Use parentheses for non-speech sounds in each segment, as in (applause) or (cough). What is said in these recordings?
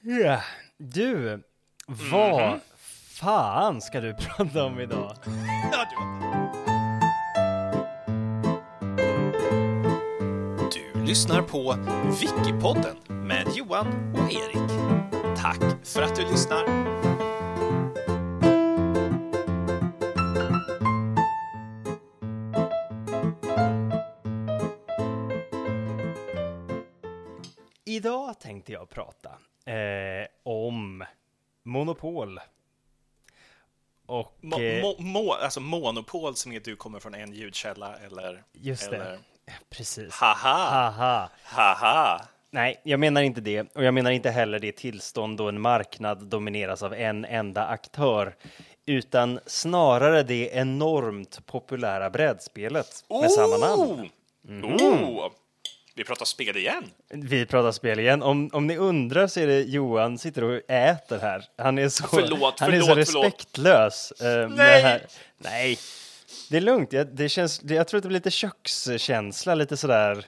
Ja, du, vad fan ska du (laughs) prata om idag? Ja, du. du lyssnar på Wikipodden med Johan och Erik. Tack för att du lyssnar. Tänkte jag prata eh, om monopol. Och... Mo, eh, mo, mo, alltså monopol som är att du kommer från en ljudkälla eller... just det, eller, precis. Haha, Haha. haha. Nej, jag menar inte det. Och jag menar inte heller det tillstånd då en marknad domineras av en enda aktör. Utan snarare det enormt populära brädspelet med samma namn. Mhm. Oh! Vi pratar spel igen. Vi pratar spel igen. Om, om ni undrar så är det Johan sitter och äter här. Han är så, Förlåt, han är så respektlös. eh, Nej! Nej, det är lugnt. Jag, det känns, jag tror att det blir lite kökskänsla, lite sådär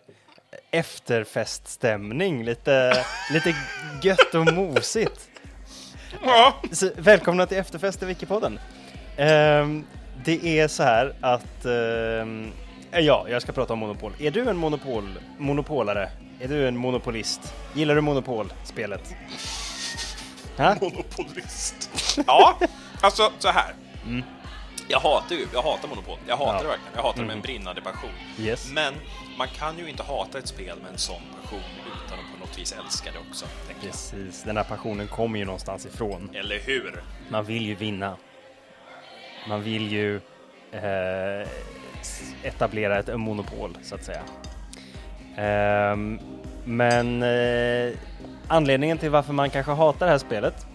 efterfeststämning, lite, (laughs) lite gött och mosigt. Ja. Så, välkomna till efterfest i Wikipodden. Ehm, det är så här att, ehm, ja, jag ska prata om monopol. Är du en monopol, monopolare? Är du en monopolist? Gillar du monopolspelet? Ha? Monopolist. Ja, alltså så här. Jag hatar ju, jag hatar monopol. Jag hatar Mm. Ja. det verkligen. Jag hatar det med en brinnande passion. Yes. Men man kan ju inte hata ett spel med en sån passion utan att på något vis älska det också. tänker jag. Precis, den här passionen kommer ju någonstans ifrån. Eller hur? Man vill ju vinna. Man vill ju eh, etablera ett monopol, så att säga. Ehm, men eh, anledningen till varför man kanske hatar det här spelet,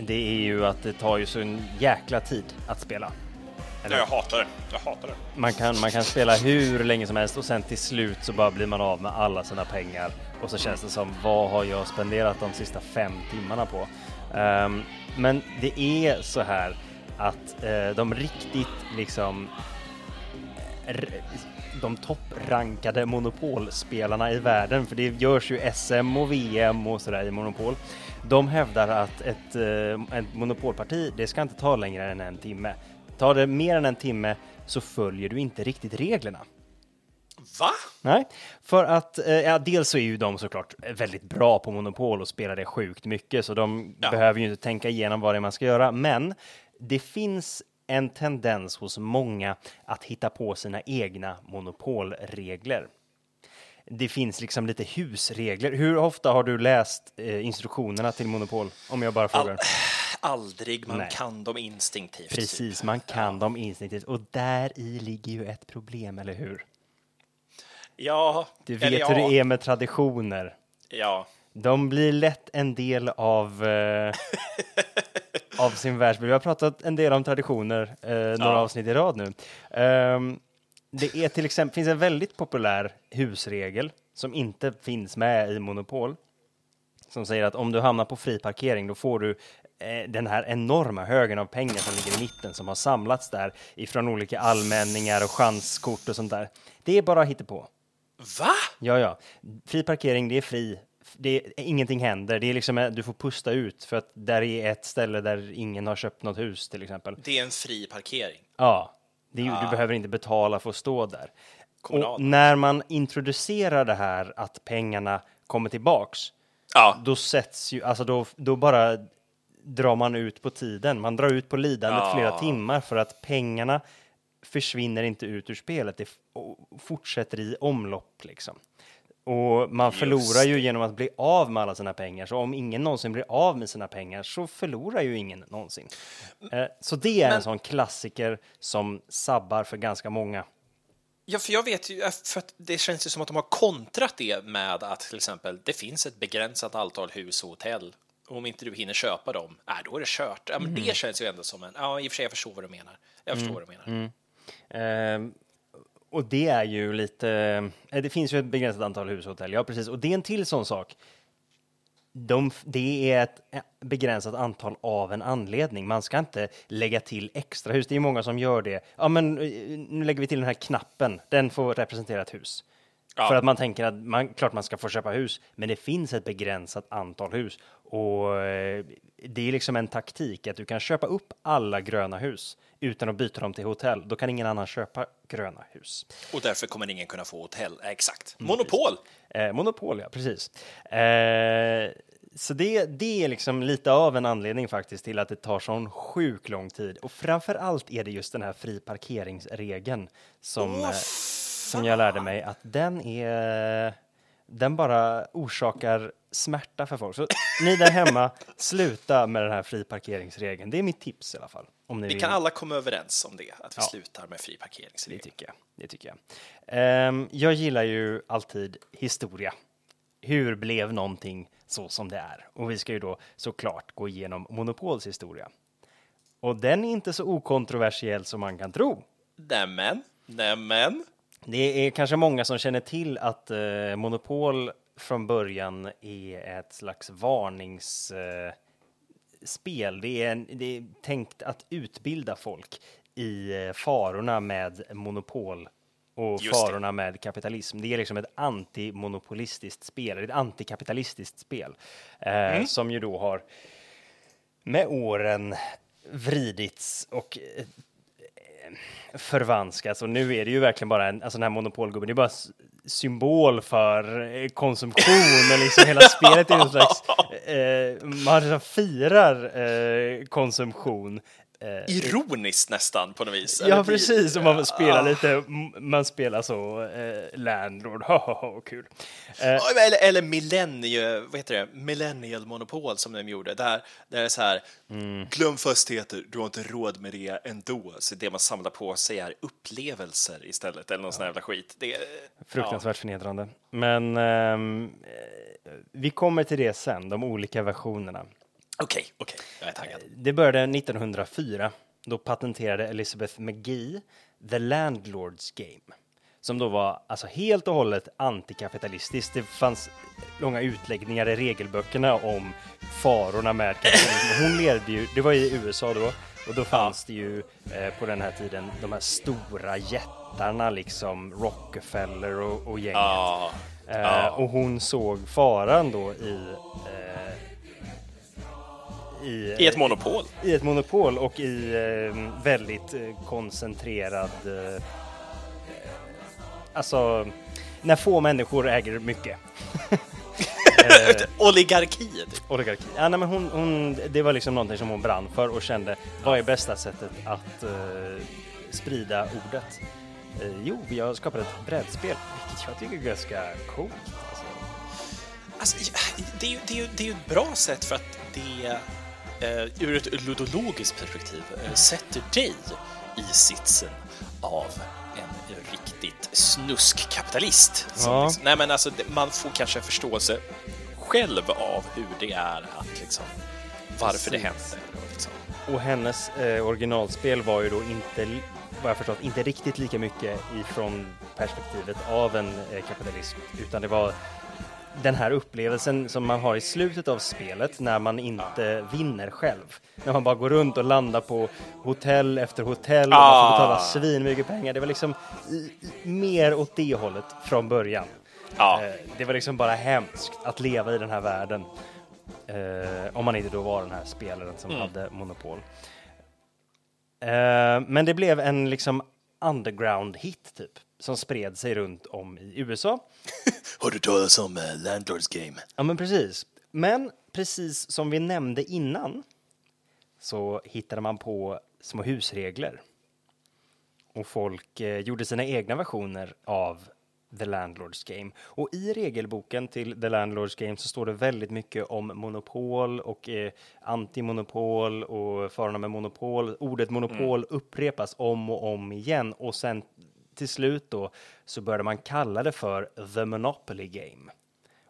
det är ju att det tar ju så en jäkla tid att spela. Ja, jag hatar det. Jag hatar det. Man kan, man kan spela hur länge som helst och sen till slut så bara blir man av med alla sina pengar och så känns det som vad har jag spenderat de sista fem timmarna på? Ehm, men det är så här att eh, de riktigt liksom de topprankade monopolspelarna i världen, för det görs ju SM och VM och sådär i monopol. De hävdar att ett, eh, ett monopolparti, det ska inte ta längre än en timme. Tar det mer än en timme så följer du inte riktigt reglerna. Va? Nej, för att eh, ja, dels så är ju de såklart väldigt bra på monopol och spelar det sjukt mycket, så de Ja. behöver ju inte tänka igenom vad det är man ska göra. Men det finns en tendens hos många att hitta på sina egna monopolregler. Det finns liksom lite husregler. Hur ofta har du läst eh, instruktionerna till monopol? Om jag bara frågar. Aldrig. Man Nej. kan dem instinktivt. typ. Precis, man kan dem instinktivt och där i ligger ju ett problem, eller hur? Ja. Du vet ja. hur det är med traditioner. Ja. De blir lätt en del av, eh, (laughs) av sin världsbild. Vi har pratat en del om traditioner, eh, några Ja. avsnitt i rad nu. Ehm, det är till exempel, finns en väldigt populär husregel som inte finns med i Monopol. Som säger att om du hamnar på fri parkering då får du eh, den här enorma högen av pengar som ligger i mitten som har samlats där ifrån olika allmänningar och chanskort och sånt där. Det är bara på. Va? Ja, ja. Fri parkering, det är fri. Det ingenting händer. Det är liksom, eh, du får pusta ut för att där är ett ställe där ingen har köpt något hus till exempel. Det är en fri parkering. Ja, det är, ju- du behöver inte betala för att stå där. Kommunal. Och när man introducerar det här att pengarna kommer tillbaks, Ja. då sätts ju, alltså då, då bara drar man ut på tiden. Man drar ut på lidandet Ja. flera timmar för att pengarna försvinner inte ut ur spelet. Det fortsätter i omlopp liksom. Och man förlorar ju genom att bli av med alla sina pengar. Så om ingen någonsin blir av med sina pengar så förlorar ju ingen någonsin. Eh, Så det är en sån klassiker som sabbar för ganska många. Ja, för jag vet ju, för att det känns ju som att de har kontrat det med att till exempel det finns ett begränsat antal hus och hotell. Och om inte du hinner köpa dem, äh, då är det kört. Ja, men det känns ju ändå som en, ja, i och för sig, jag förstår vad du menar. Jag förstår vad du menar. Ehm, och det är ju lite, eh, det finns ju ett begränsat antal hushotell, ja precis. Och det är en till sån sak. De, det är ett eh, begränsat antal av en anledning. Man ska inte lägga till extra hus. Det är många som gör det. Ja, men eh, nu lägger vi till den här knappen. Den får representera ett hus. Ja. För att man tänker att man, klart man ska få köpa hus, men det finns ett begränsat antal hus. Och eh, det är liksom en taktik att du kan köpa upp alla gröna hus utan att byta dem till hotell. Då kan ingen annan köpa gröna hus. Och därför kommer ingen kunna få hotell. Exakt. Monopol! Eh, monopol, ja, precis. Eh, så det, det är liksom lite av en anledning faktiskt till att det tar sån sjuk lång tid. Och framför allt är det just den här fri parkeringsregeln som, eh, som jag lärde mig att den är den bara orsakar smärta för folk. Så ni där hemma, (laughs) sluta med den här fri parkeringsregeln. Det är mitt tips i alla fall. Om ni Vi vill. kan alla komma överens om det, att vi Ja. slutar med fri Det tycker jag. Det tycker jag. Ehm, jag gillar ju alltid historia. Hur blev någonting så som det är? Och vi ska ju då såklart gå igenom Monopols historia. Och den är inte så okontroversiell som man kan tro. Nämen, nämen. Det är kanske många som känner till att eh, Monopol från början är ett slags varningsspel. Eh, det, är en, det är tänkt att utbilda folk i eh, farorna med monopol och Just det. farorna med kapitalism. Det är liksom ett antimonopolistiskt spel, ett antikapitalistiskt spel eh, som ju då har med åren vridits och förvanskats och nu är det ju verkligen bara en, alltså den här monopolgubben, det är bara symbol för eh, konsumtion och liksom hela spelet är en slags, (laughs) eh, man firar eh, konsumtion. Eh, Ironiskt nästan på något vis. ja, precis, och man spelar lite, man spelar så, eh, landlord, (laughs) ha ha ha, kul. Eh, Ja, Eller, eller millennial, vad heter det? millennial monopol som de gjorde. Där, där det är så här, Mm. glöm fastigheter, du har inte råd med det ändå. Så det man samlar på sig är upplevelser istället, eller någon sån här jävla skit. Det, Fruktansvärt förnedrande. Men ehm, eh, vi kommer till det sen, de olika versionerna. Okej, okej, jag är taggad. Det började 1904. Då patenterade Elizabeth McGee The Landlord's Game. Som då var alltså helt och hållet antikapitalistiskt. Det fanns långa utläggningar i regelböckerna om farorna med kapitalism. Hon levde ju, det var i USA då, och då fanns det ju eh, på den här tiden de här stora jättarna liksom Rockefeller och, och gänget. Ja, Eh, Ja. Och hon såg faran då i, eh, i, i ett monopol. i ett monopol och i eh, väldigt eh, koncentrerad... Eh, alltså, när få människor äger mycket. (laughs) Oligarkiet. Oligarki. Ja, nej, men hon, hon, det var liksom någonting som hon brann för och kände, vad är bästa sättet att eh, sprida ordet? Eh, jo, jag skapade ett brädspel, vilket jag tycker är ganska coolt. Alltså. Alltså, det, är ju, det, är ju, det är ju ett bra sätt för att det eh, ur ett ludologiskt perspektiv eh, sätter dig i sitsen av en riktigt snuskkapitalist. Ja. liksom, nej men alltså, det- man får kanske en förståelse själv av hur det är att liksom, varför det Precis. hände. och Liksom. Och hennes eh, originalspel var ju då inte, vad jag förstått, inte riktigt lika mycket ifrån perspektivet av en eh, kapitalism, utan det var den här upplevelsen som man har i slutet av spelet när man inte vinner själv. När man bara går runt och landar på hotell efter hotell och man får Ah. betala svinmycket pengar. Det var liksom mer åt det hållet från början. Ja. Eh, det var liksom bara hemskt att leva i den här världen. Eh, om man inte då var den här spelaren som Mm. hade monopol. Eh, men det blev en liksom underground hit typ som spred sig runt om i USA. (laughs) Har du talat om uh, Landlords Game? Ja, men precis. Men precis som vi nämnde innan så hittade man på små husregler. Och folk eh, gjorde sina egna versioner av The Landlord's Game. Och i regelboken till The Landlord's Game så står det väldigt mycket om monopol och eh, antimonopol och farorna med monopol. Ordet monopol upprepas om och om igen och sen till slut då så började man kalla det för The Monopoly Game.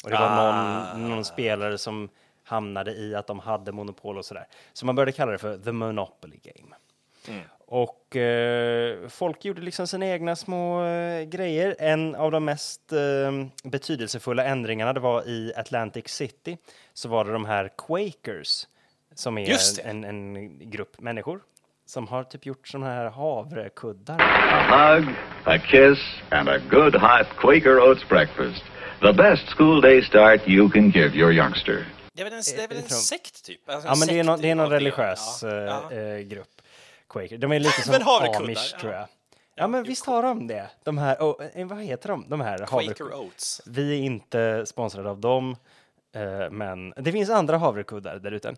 Och det var Ah. någon, någon spelare som hamnade i att de hade monopol och sådär. Så man började kalla det för The Monopoly Game. Och eh, folk gjorde liksom sina egna små eh, grejer. En av de mest eh, betydelsefulla ändringarna det var i Atlantic City. Så var det de här Quakers som är en, en grupp människor som har typ gjort såna här havrekuddar. A hug, a kiss, and a good hot Quaker Oats breakfast. The best school day start you can give your youngster. Det är väl en, det är väl en sekt, typ? Alltså, Ja, en men det är, någon, det är någon religiös Ja, ja. eh, grupp. Quaker. De är lite (laughs) som amish, ja. tror jag. Ja, men visst har de det. De här, oh, eh, vad heter de? De här Quaker havrekuddar. Oats. Vi är inte sponsrade av dem, eh, men det finns andra havrekuddar där ute.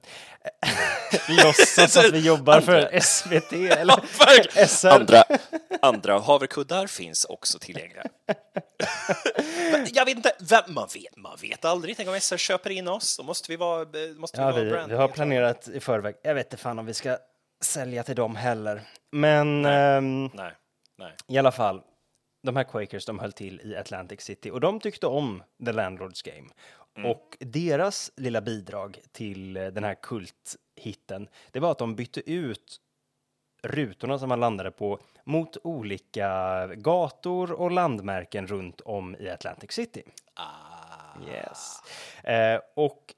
Låtsas att vi (laughs) jobbar för SVT (laughs) eller verkligen. SR. Andra, andra havrekuddar finns också tillgängliga. Men jag vet inte, vem, man, vet, man vet aldrig. Tänk om SR köper in oss, då måste vi vara, måste Ja, vi vara vi, brand. vi har planerat i förväg. Jag vet inte fan om vi ska sälja till dem heller. Men ehm, Nej, nej. i alla fall, de här Quakers de höll till i Atlantic City och de tyckte om The Landlords Game. Och deras lilla bidrag till eh, den här kulthitten, det var att de bytte ut rutorna som man landade på mot olika gator och landmärken runt om i Atlantic City. Yes. Eh, och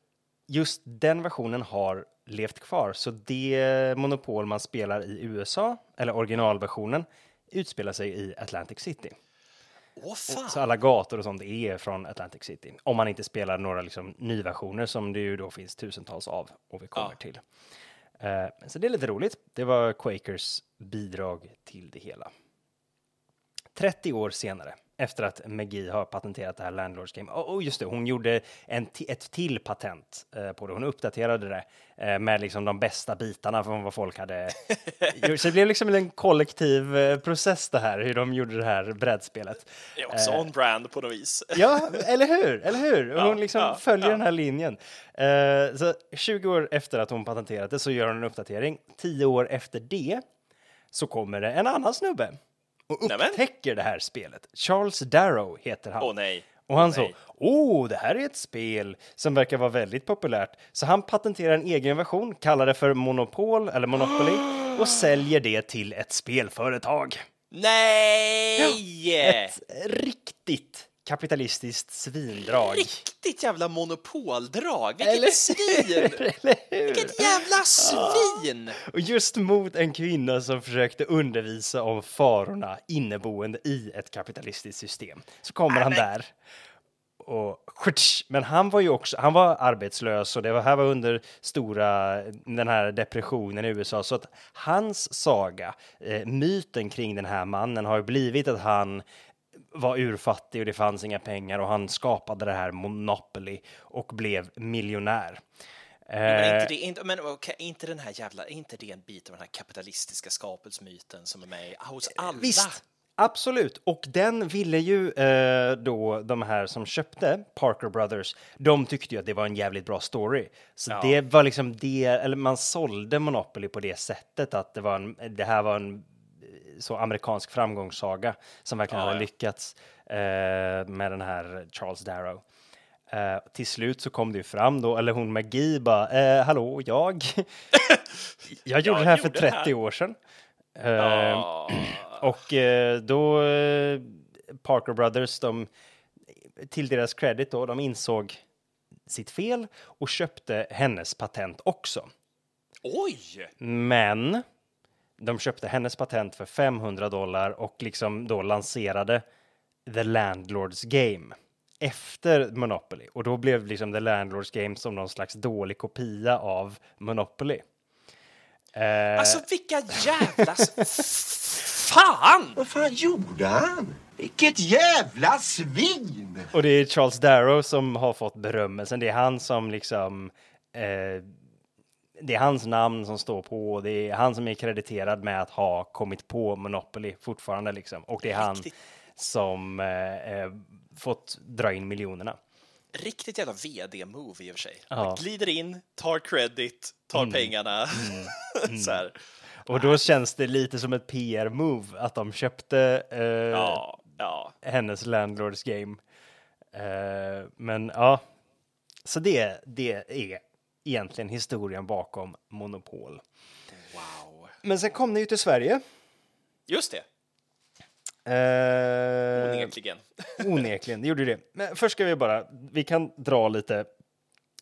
just den versionen har levt kvar, så det monopol man spelar i USA, eller originalversionen, utspelar sig i Atlantic City. Åh fan! Så alla gator och sånt är från Atlantic City. Om man inte spelar några liksom, nyversioner som det ju då finns tusentals av och vi kommer Ja. till. Eh, så det är lite roligt. Det var Quakers bidrag till det hela. 30 år senare, efter att McGee har patenterat det här Landlords Game. Och och just det, hon gjorde en ett till patent eh, på det. Hon uppdaterade det eh, med liksom de bästa bitarna från vad folk hade (laughs) gjort. Så det blev liksom en kollektiv eh, process det här, hur de gjorde det här brädspelet. Det är också on-brand på något vis. Ja, eller hur? Eller hur? Ja, hon liksom ja, följer ja. den här linjen. Eh, så 20 år efter att hon patenterat det så gör hon en uppdatering. 10 år efter det så kommer det en annan snubbe och Nämen. upptäcker det här spelet. Charles Darrow heter han. Åh nej. Och han sa, nej. åh, det här är ett spel som verkar vara väldigt populärt. Så han patenterar en egen version, kallar det för Monopol eller Monopoly (gasps) och säljer det till ett spelföretag. Nej! Ett riktigt kapitalistiskt svindrag. Riktigt jävla monopoldrag. Eller Vilket svin! Eller? Vilket jävla svin! Och just mot en kvinna som försökte undervisa om farorna inneboende i ett kapitalistiskt system så kommer han där. Och, men han var ju också, han var arbetslös och det var, här var under stora, den här depressionen i USA. Så att hans saga, eh, myten kring den här mannen har ju blivit att han var urfattig och det fanns inga pengar och han skapade det här Monopoly och blev miljonär. Men, är Eh, inte, det, inte, men okej, inte den här jävla, inte det en bit av den här kapitalistiska skapelsmyten som är med hos alla? Visst, absolut. Och den ville ju eh, då de här som köpte Parker Brothers, de tyckte ju att det var en jävligt bra story. Så Ja. det var liksom det, eller man sålde Monopoly på det sättet att det var en, det här var en eh, så amerikansk framgångssaga som verkligen Ja, hade ja. lyckats eh, med den här Charles Darrow. Eh, till slut så kom det ju fram då, eller hon McGee bara, eh, hallå, jag, (laughs) jag gjorde det här för gjorde det 30 här." år sedan. Ja. och eh, då eh, Parker Brothers, de, till deras credit då, de insåg sitt fel och köpte hennes patent också. Oj! Men de köpte hennes patent för 500 dollar och liksom då lanserade The Landlords Game efter Monopoly. Och då blev liksom The Landlords Game som någon slags dålig kopia av Monopoly. Eh, Alltså vilka jävla... Fan! Vad fan gjorde han? Vilket jävla svin! Och det är Charles Darrow som har fått berömmelsen. Det är han som liksom... Eh, det är hans namn som står på. Det är han som är krediterad med att ha kommit på Monopoly fortfarande liksom. Och det är han Riktigt. som eh, eh, fått dra in miljonerna. Riktigt jävla vd-move i och för sig. Ja. Mm. Glider in, tar credit, tar pengarna. (laughs) så här. Och då känns det lite som ett PR-move att de köpte eh, Ja, ja. hennes Landlords Game. Eh, men ja, så det, det är egentligen historien bakom Monopol. Wow. Men sen kom det ju till Sverige. Just det, Eh, onekligen. (laughs) onekligen, det gjorde det. Men först ska vi bara, vi kan dra lite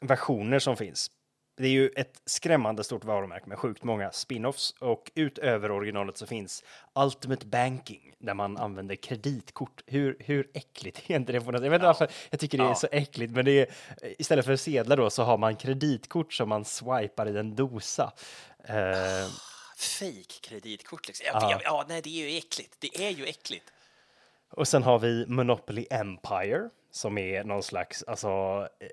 versioner som finns. Det är ju ett skrämmande stort varumärke med sjukt många spin-offs och utöver originalet så finns Ultimate Banking där man använder kreditkort. Hur, hur äckligt är inte det? På något? Jag vet inte varför jag tycker det är Ja. så äckligt, men det är istället för sedlar då så har man kreditkort som man swipar i en dosa. Eh, Fake kreditkort liksom. Ja, Ja. ja. ja, nej, det är ju äckligt. Det är ju äckligt. Och sen har vi Monopoly Empire som är någon slags alltså, eh,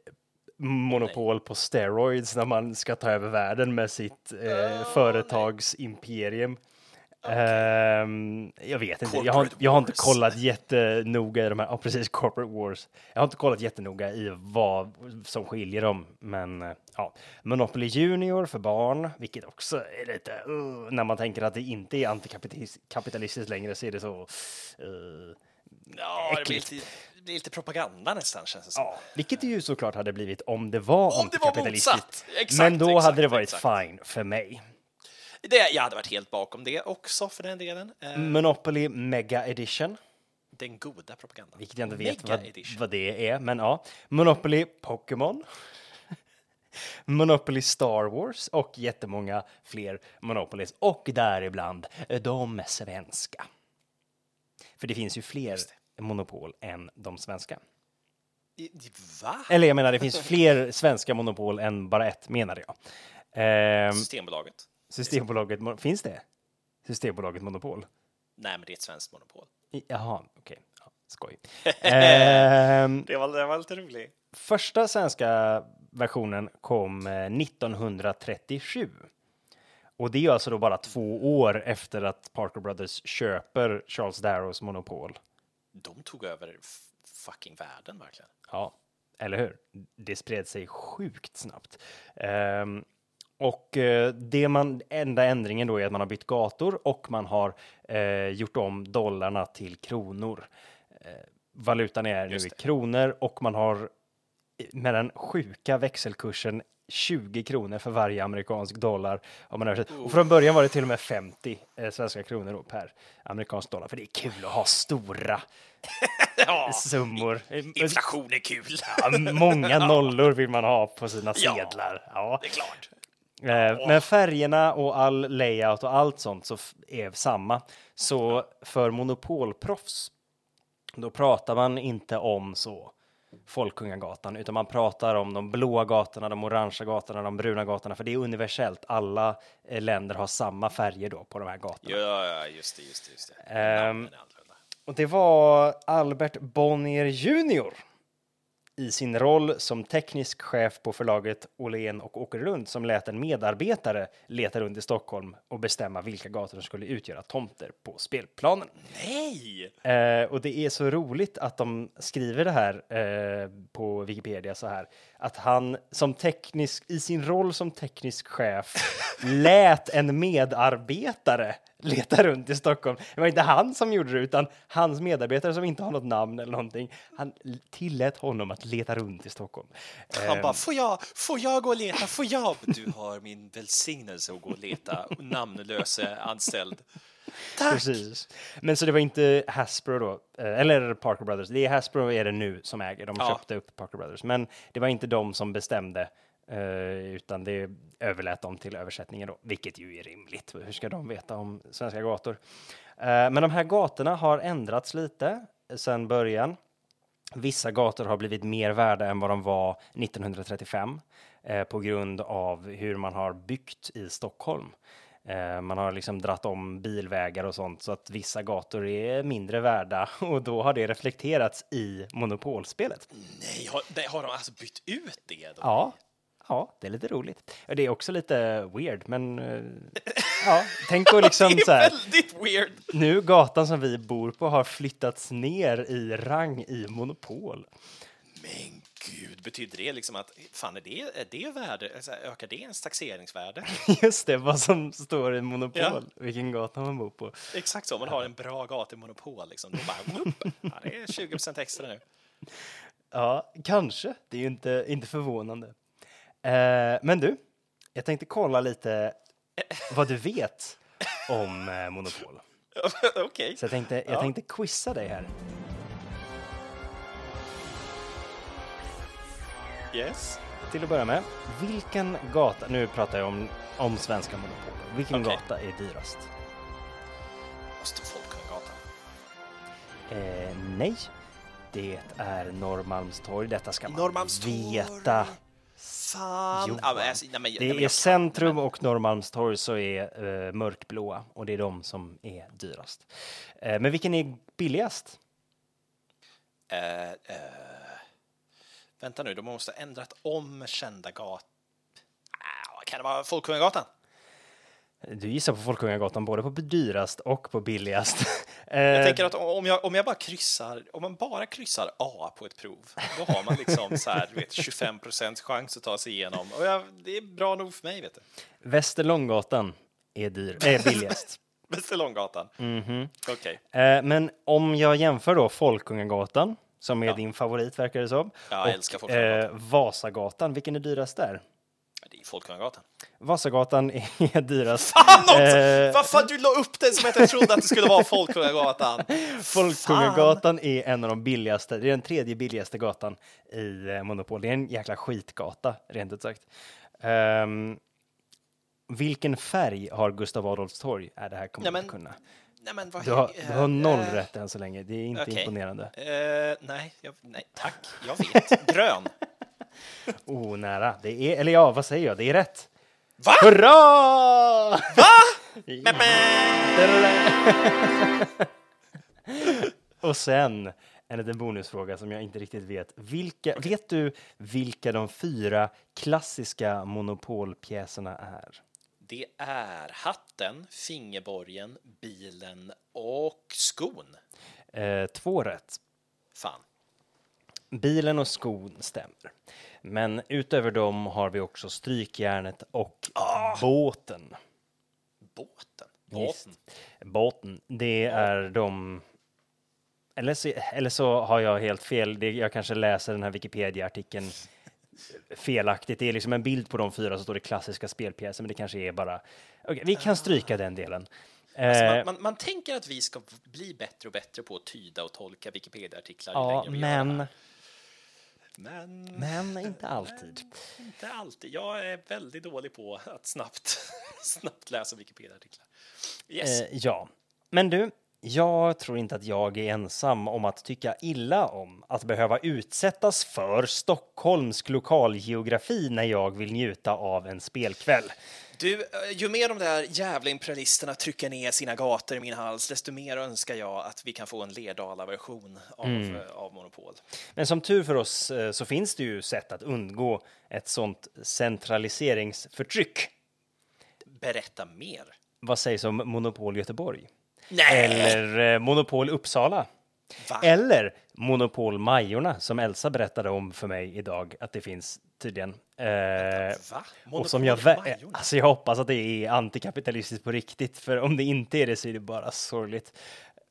monopol på steroids när man ska ta över världen med sitt eh, företagsimperium. Ehm, jag vet inte, jag har, jag har inte kollat jättenoga i de här, ja precis, corporate wars. Jag har inte kollat jättenoga i vad som skiljer dem, men eh, ja. Monopoly Junior för barn, vilket också är lite, uh, när man tänker att det inte är antikapitalistiskt längre så är det så, uh, Ja, det blir, Äckligt. Det blir lite propaganda nästan, känns det som. Ja, vilket det ju såklart hade blivit om det var Om det var motsatt. Exakt, Men då exakt, hade det varit exakt. fine för mig. Det, jag hade varit helt bakom det också, för den delen. Eh, Monopoly Mega Edition, Den goda propagandan. vilket jag inte vet vad, vad det är, men ja. Monopoly Pokémon. (laughs) Monopoly Star Wars och jättemånga fler Monopolies och däribland de svenska. För det finns ju fler monopol än de svenska. Va? Eller jag menar, det finns fler svenska monopol än bara ett, menade jag. Ehm, Systembolaget. Systembolaget, finns det? Systembolaget Monopol? Nej, men det är ett svenskt monopol. I- Jaha, okej. Ja, skoj. (laughs) Ehm, Det var, det var lite roligt. första svenska versionen kom eh, 1937. Och det är alltså då bara två år efter att Parker Brothers köper Charles Darrows monopol. De tog över fucking världen, verkligen. Ja, eller hur? Det spred sig sjukt snabbt. Ehm, och eh, det man, enda ändringen då är att man har bytt gator och man har eh, gjort om dollarna till kronor. Eh, valutan är nu i kronor och man har eh, med den sjuka växelkursen 20 kronor för varje amerikansk dollar. Om man översätter. Och från början var det till och med 50 eh, svenska kronor per amerikansk dollar. För det är kul att ha stora (laughs) Ja, summor. inflation är kul. Ja, många (laughs) nollor vill man ha på sina sedlar. Ja. Det är klart. Eh, Men färgerna och all layout och allt sånt så är samma. Så för monopolproffs, då pratar man inte om så Folkungagatan, utan man pratar om de blåa gatorna, de orangea gatorna, de bruna gatorna, för det är universellt. Alla eh, länder har samma färger då på de här gatorna. Ja, just det, just det, just det. Annorlunda. Och det var Albert Bonnier Jr. i sin roll som teknisk chef på förlaget Åhlén och Åkerlund som lät en medarbetare leta runt i Stockholm och bestämma vilka gator som skulle utgöra tomter på spelplanen. Nej! Eh, och det är så roligt att de skriver det här eh, på Wikipedia så här att han som teknisk i sin roll som teknisk chef lät en medarbetare leta runt i Stockholm. Det var inte han som gjorde det utan hans medarbetare som inte har något namn eller någonting. Han tillät honom att leta runt i Stockholm. Han bara, får jag, får jag gå och leta? Får jag? Du har min välsignelse att gå och leta namnlöse anställd. Tack! Precis. Men så det var inte Hasbro då, eh, eller Parker Brothers. Det är Hasbro är det nu som äger. De Ja. köpte upp Parker Brothers. Men det var inte de som bestämde, eh, utan det överlät dem till översättningen då, vilket ju är rimligt. Hur ska de veta om svenska gator? Eh, men de här gatorna har ändrats lite sedan början. Vissa gator har blivit mer värda än vad de var 1935 eh, på grund av hur man har byggt i Stockholm. Eh, man har liksom dratt om bilvägar och sånt så att vissa gator är mindre värda (laughs) och då har det reflekterats i monopolspelet. Nej, har, har de alltså bytt ut det? Då? Ja, ja, det är lite roligt. Det är också lite weird, men eh, ja, tänk att (laughs) liksom så är här. väldigt weird. Nu gatan som vi bor på har flyttats ner i rang i monopol. Men gud, betyder det liksom att, fan är det, är det värde, alltså, ökar det ens taxeringsvärde? (laughs) Just det, vad som står i monopol, Ja. vilken gata man bor på. Exakt så, om man har en bra gatumonopol liksom, då bara, ja, det är 20% extra nu. Ja, kanske. Det är ju inte, inte förvånande. Eh, men du, jag tänkte kolla lite vad du vet om eh, monopol. (laughs) Okej. Så jag tänkte, jag Ja. tänkte quizza dig här. Yes. till att börja med, vilken gata, nu pratar jag om, om svenska monopol, vilken Okej. gata är dyrast? Måste Folkungagatan. Eh, nej, det är Norrmalmstorg. Detta ska man veta. Fan! Ja, men, alltså, nej, men, nej, Det men är jag- centrum och Norrmalmstorg så är eh, mörkblåa och det är de som är dyrast. Eh, men vilken är billigast? Eh, vänta nu, de måste ha ändrat om kända gat... Ah, kan det vara Folkungagatan? Du gissar på Folkungagatan både på dyrast och på billigast. Eh, (laughs) Jag tänker att om jag, om jag bara kryssar, om man bara kryssar A på ett prov, då har man liksom så här, vet, 25 procents chans att ta sig igenom. Och jag, det är bra nog för mig, vet du. Västerlånggatan är, dyr, (laughs) är billigast. Västerlånggatan. Mhm. Okej. Eh, men om jag jämför då Folkungagatan, som är Ja. din favorit verkar det som, Ja, jag älskar Folkungagatan. eh, Vasagatan, vilken är dyrast där? Det är Folkungagatan. Vasagatan (laughs) är dyrast. Fan också! Eh, Varför du la upp det som att jag trodde att det skulle vara Folkungagatan? (laughs) Folkungagatan är en av de billigaste, det är den tredje billigaste gatan i eh, Monopol. Det är en jäkla skitgata, rent ut sagt. Ehm, vilken färg har Gustav Adolfs torg? Äh, det här kommer du men- inte kunna. Nej, men vad Du har, du har noll eh, rätt än så länge. Det är inte okej. imponerande. Eh, nej, jag, nej, tack. Jag vet. Grön. (laughs) Oh, nära. Det är, eller ja, vad säger jag? Det är rätt. Va? Hurra! Va? (laughs) Och sen en liten bonusfråga som jag inte riktigt vet. Vilka, Vet du vilka de fyra klassiska monopolpjäserna är? Det är hatten, fingerborgen, bilen och skon. Eh, två rätt. Fan. Bilen och skon stämmer. Men utöver dem har vi också strykjärnet och båten. Båten. Visst. Båten. Båten, det är de... Eller så, eller så har jag helt fel. Det, jag kanske läser den här Wikipedia-artikeln felaktigt. Det är liksom en bild på de fyra så står det klassiska spelpjäser, men det kanske är bara... Okej, vi kan stryka den delen. Alltså, Eh, man, man, man tänker att vi ska bli bättre och bättre på att tyda och tolka Wikipedia-artiklar ja, men, men... men inte alltid. Inte (laughs) alltid. Jag är väldigt dålig på att snabbt, (laughs) snabbt läsa Wikipedia-artiklar. Yes. Eh, ja, men du, jag tror inte att jag är ensam om att tycka illa om att behöva utsättas för Stockholms lokalgeografi när jag vill njuta av en spelkväll. Du, eh, ju mer de där jävla imperialisterna trycker ner sina gator i min hals, desto mer önskar jag att vi kan få en Lerdala-version av, Mm. eh, av Monopol. Men som tur för oss eh, så finns det ju sätt att undgå ett sånt centraliseringsförtryck. Berätta mer. Vad sägs om Monopol Göteborg? Nej! Eller eh, Monopol Uppsala? Va? Eller Monopol Majorna som Elsa berättade om för mig idag att det finns tydligen. Eh, Va? och som jag, Majorna? alltså jag hoppas att det är antikapitalistiskt på riktigt, för om det inte är det så är det bara sorgligt.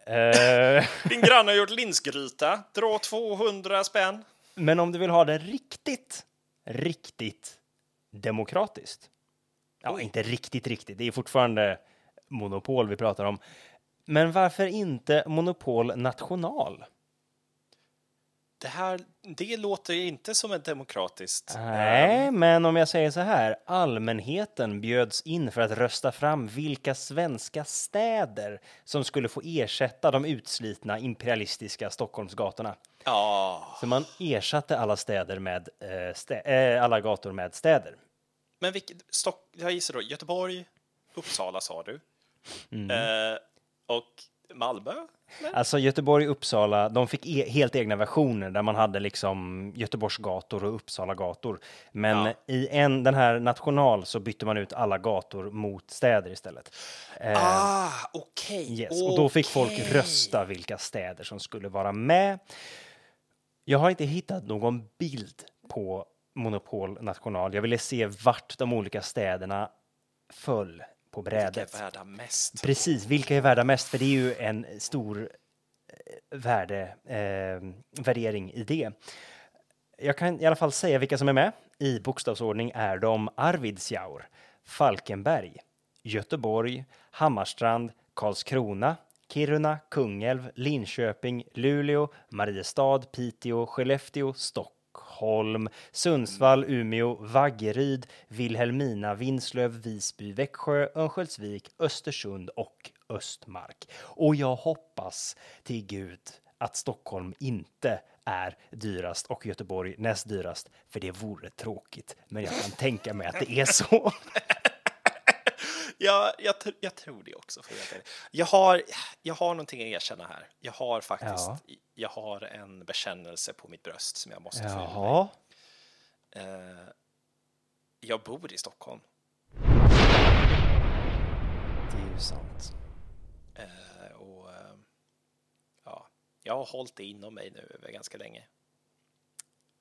Eh, (laughs) Din granne har gjort linsgryta. Dra 200 spänn. men om du vill ha det riktigt, riktigt demokratiskt. Ja, Oj. inte riktigt, riktigt. Det är fortfarande monopol vi pratar om. Men varför inte monopol national? Det här, det låter inte som ett demokratiskt... Nej, men om jag säger så här. Allmänheten bjöds in för att rösta fram vilka svenska städer som skulle få ersätta de utslitna imperialistiska Stockholmsgatorna. Ja, Så man ersatte alla städer med eh, stä- eh, alla gator med städer. men vilket... Stock, jag gissar då Göteborg, Uppsala sa du. Mm. Eh, och Malmö? Alltså Göteborg och Uppsala, de fick e- helt egna versioner där man hade liksom Göteborgsgator och Uppsalagator. Men Ja. i en, den här national så bytte man ut alla gator mot städer istället. Eh, Ah, okej. Yes, och då fick folk rösta vilka städer som skulle vara med. Jag har inte hittat någon bild på Monopol National. Jag ville se vart de olika städerna föll på Vilka är brädet. värda mest? Precis, vilka är värda mest? För det är ju en stor eh, värde, eh, värdering i det. Jag kan i alla fall säga vilka som är med. I bokstavsordning är de Arvidsjaur, Falkenberg, Göteborg, Hammarstrand, Karlskrona, Kiruna, Kungälv, Linköping, Luleå, Mariestad, Piteå, Skellefteå, Stockholm Stockholm, Sundsvall, Umeå, Vaggeryd, Vilhelmina, Vinslöv, Visby, Växjö, Örnsköldsvik, Östersund och Östmark. Och jag hoppas till Gud att Stockholm inte är dyrast och Göteborg näst dyrast, för det vore tråkigt. Men jag kan tänka mig att det är så. (laughs) Ja, jag, tr- jag tror det också. För att jag, har, jag har någonting att erkänna här. Jag har faktiskt Ja. jag har en bekännelse på mitt bröst som jag måste få. Eh, jag bor i Stockholm. Det är ju sant. Eh, och, eh, ja, jag har hållit det inom mig nu ganska länge.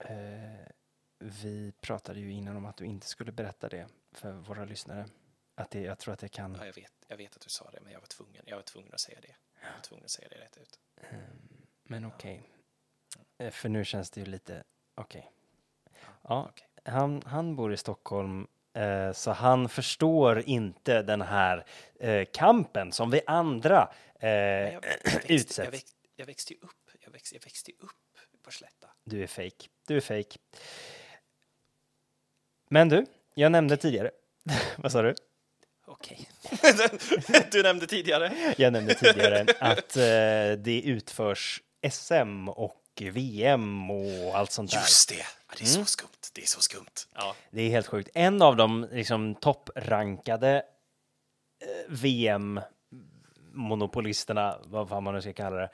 Eh, vi pratade ju innan om att du inte skulle berätta det för våra lyssnare. Att det, jag tror att det kan... Ja, jag, vet, jag vet att du sa det, men jag var tvungen, jag var tvungen att säga det. Jag var tvungen att säga det rätt ut. Men okej. Eh, För nu känns det ju lite... Okej. Ja, okej. han, han bor i Stockholm, eh, så han förstår inte den här eh, kampen som vi andra eh, jag, jag, växte, utsätts. jag, växt, jag växte ju upp. Jag växte, jag växte upp på Slätta. Du är fake. Du är fake. Men du, jag nämnde tidigare. (laughs) Vad sa du? Okej. (laughs) du nämnde tidigare. Jag nämnde tidigare att eh, det utförs SM och VM och allt sånt där. Just det! Ja, det är så skumt. Det är så skumt. Ja. Det är helt sjukt. En av de liksom, topprankade eh, VM-monopolisterna, vad fan man nu ska kalla det,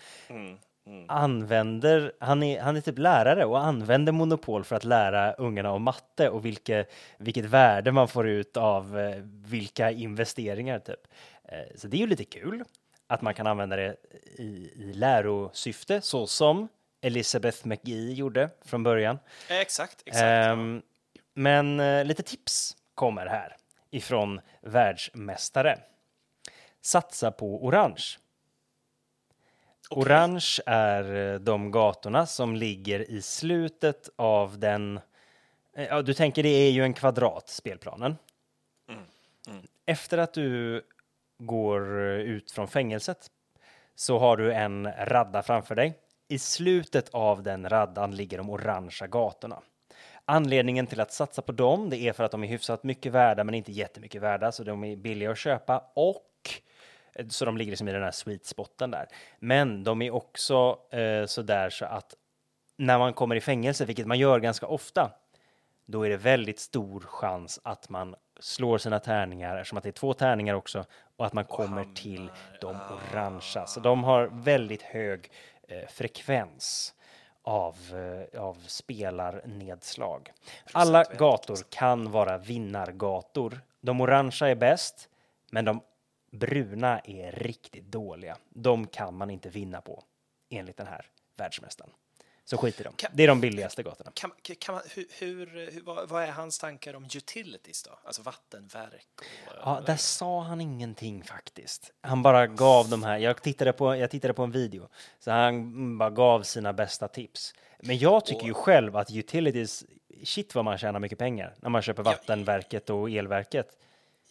använder, han är, han är typ lärare och använder monopol för att lära ungarna om matte och vilke, vilket värde man får ut av eh, vilka investeringar typ. Eh, så det är ju lite kul att man kan använda det i, i lärosyfte så som Elizabeth McGee gjorde från början. Eh, Exakt, exakt. Ehm, men eh, lite tips kommer här ifrån världsmästare. Satsa på orange. Orange är eh, de gatorna som ligger i slutet av den... eh, Ja, du tänker det är ju en kvadrat, spelplanen. Efter att du går eh, ut från fängelset så har du en radda framför dig. I slutet av den raddan ligger de orangea gatorna. Anledningen till att satsa på dem, det är för att de är hyfsat mycket värda, men inte jättemycket värda, så de är billiga att köpa och så de ligger liksom i den här sweet spoten där. Men de är också eh, så där så att när man kommer i fängelse, vilket man gör ganska ofta, då är det väldigt stor chans att man slår sina tärningar, eftersom att det är två tärningar också, och att man kommer till de orangea. Så de har väldigt hög eh, frekvens av, eh, av spelarnedslag. Alla gator kan vara vinnargator. De orangea är bäst, men de bruna är riktigt dåliga. De kan man inte vinna på, enligt den här världsmästaren. Så skit i dem. Kan- Det är de billigaste gatorna. Kan, kan man, hur, hur, hur, vad, vad är hans tankar om utilities då? Alltså vattenverk och... Ja, där sa han ingenting faktiskt. Han bara gav de här, jag tittade på, jag tittade på en video, så han bara gav sina bästa tips. Men jag tycker ju själv att utilities, shit vad man tjänar mycket pengar när man köper vattenverket och elverket.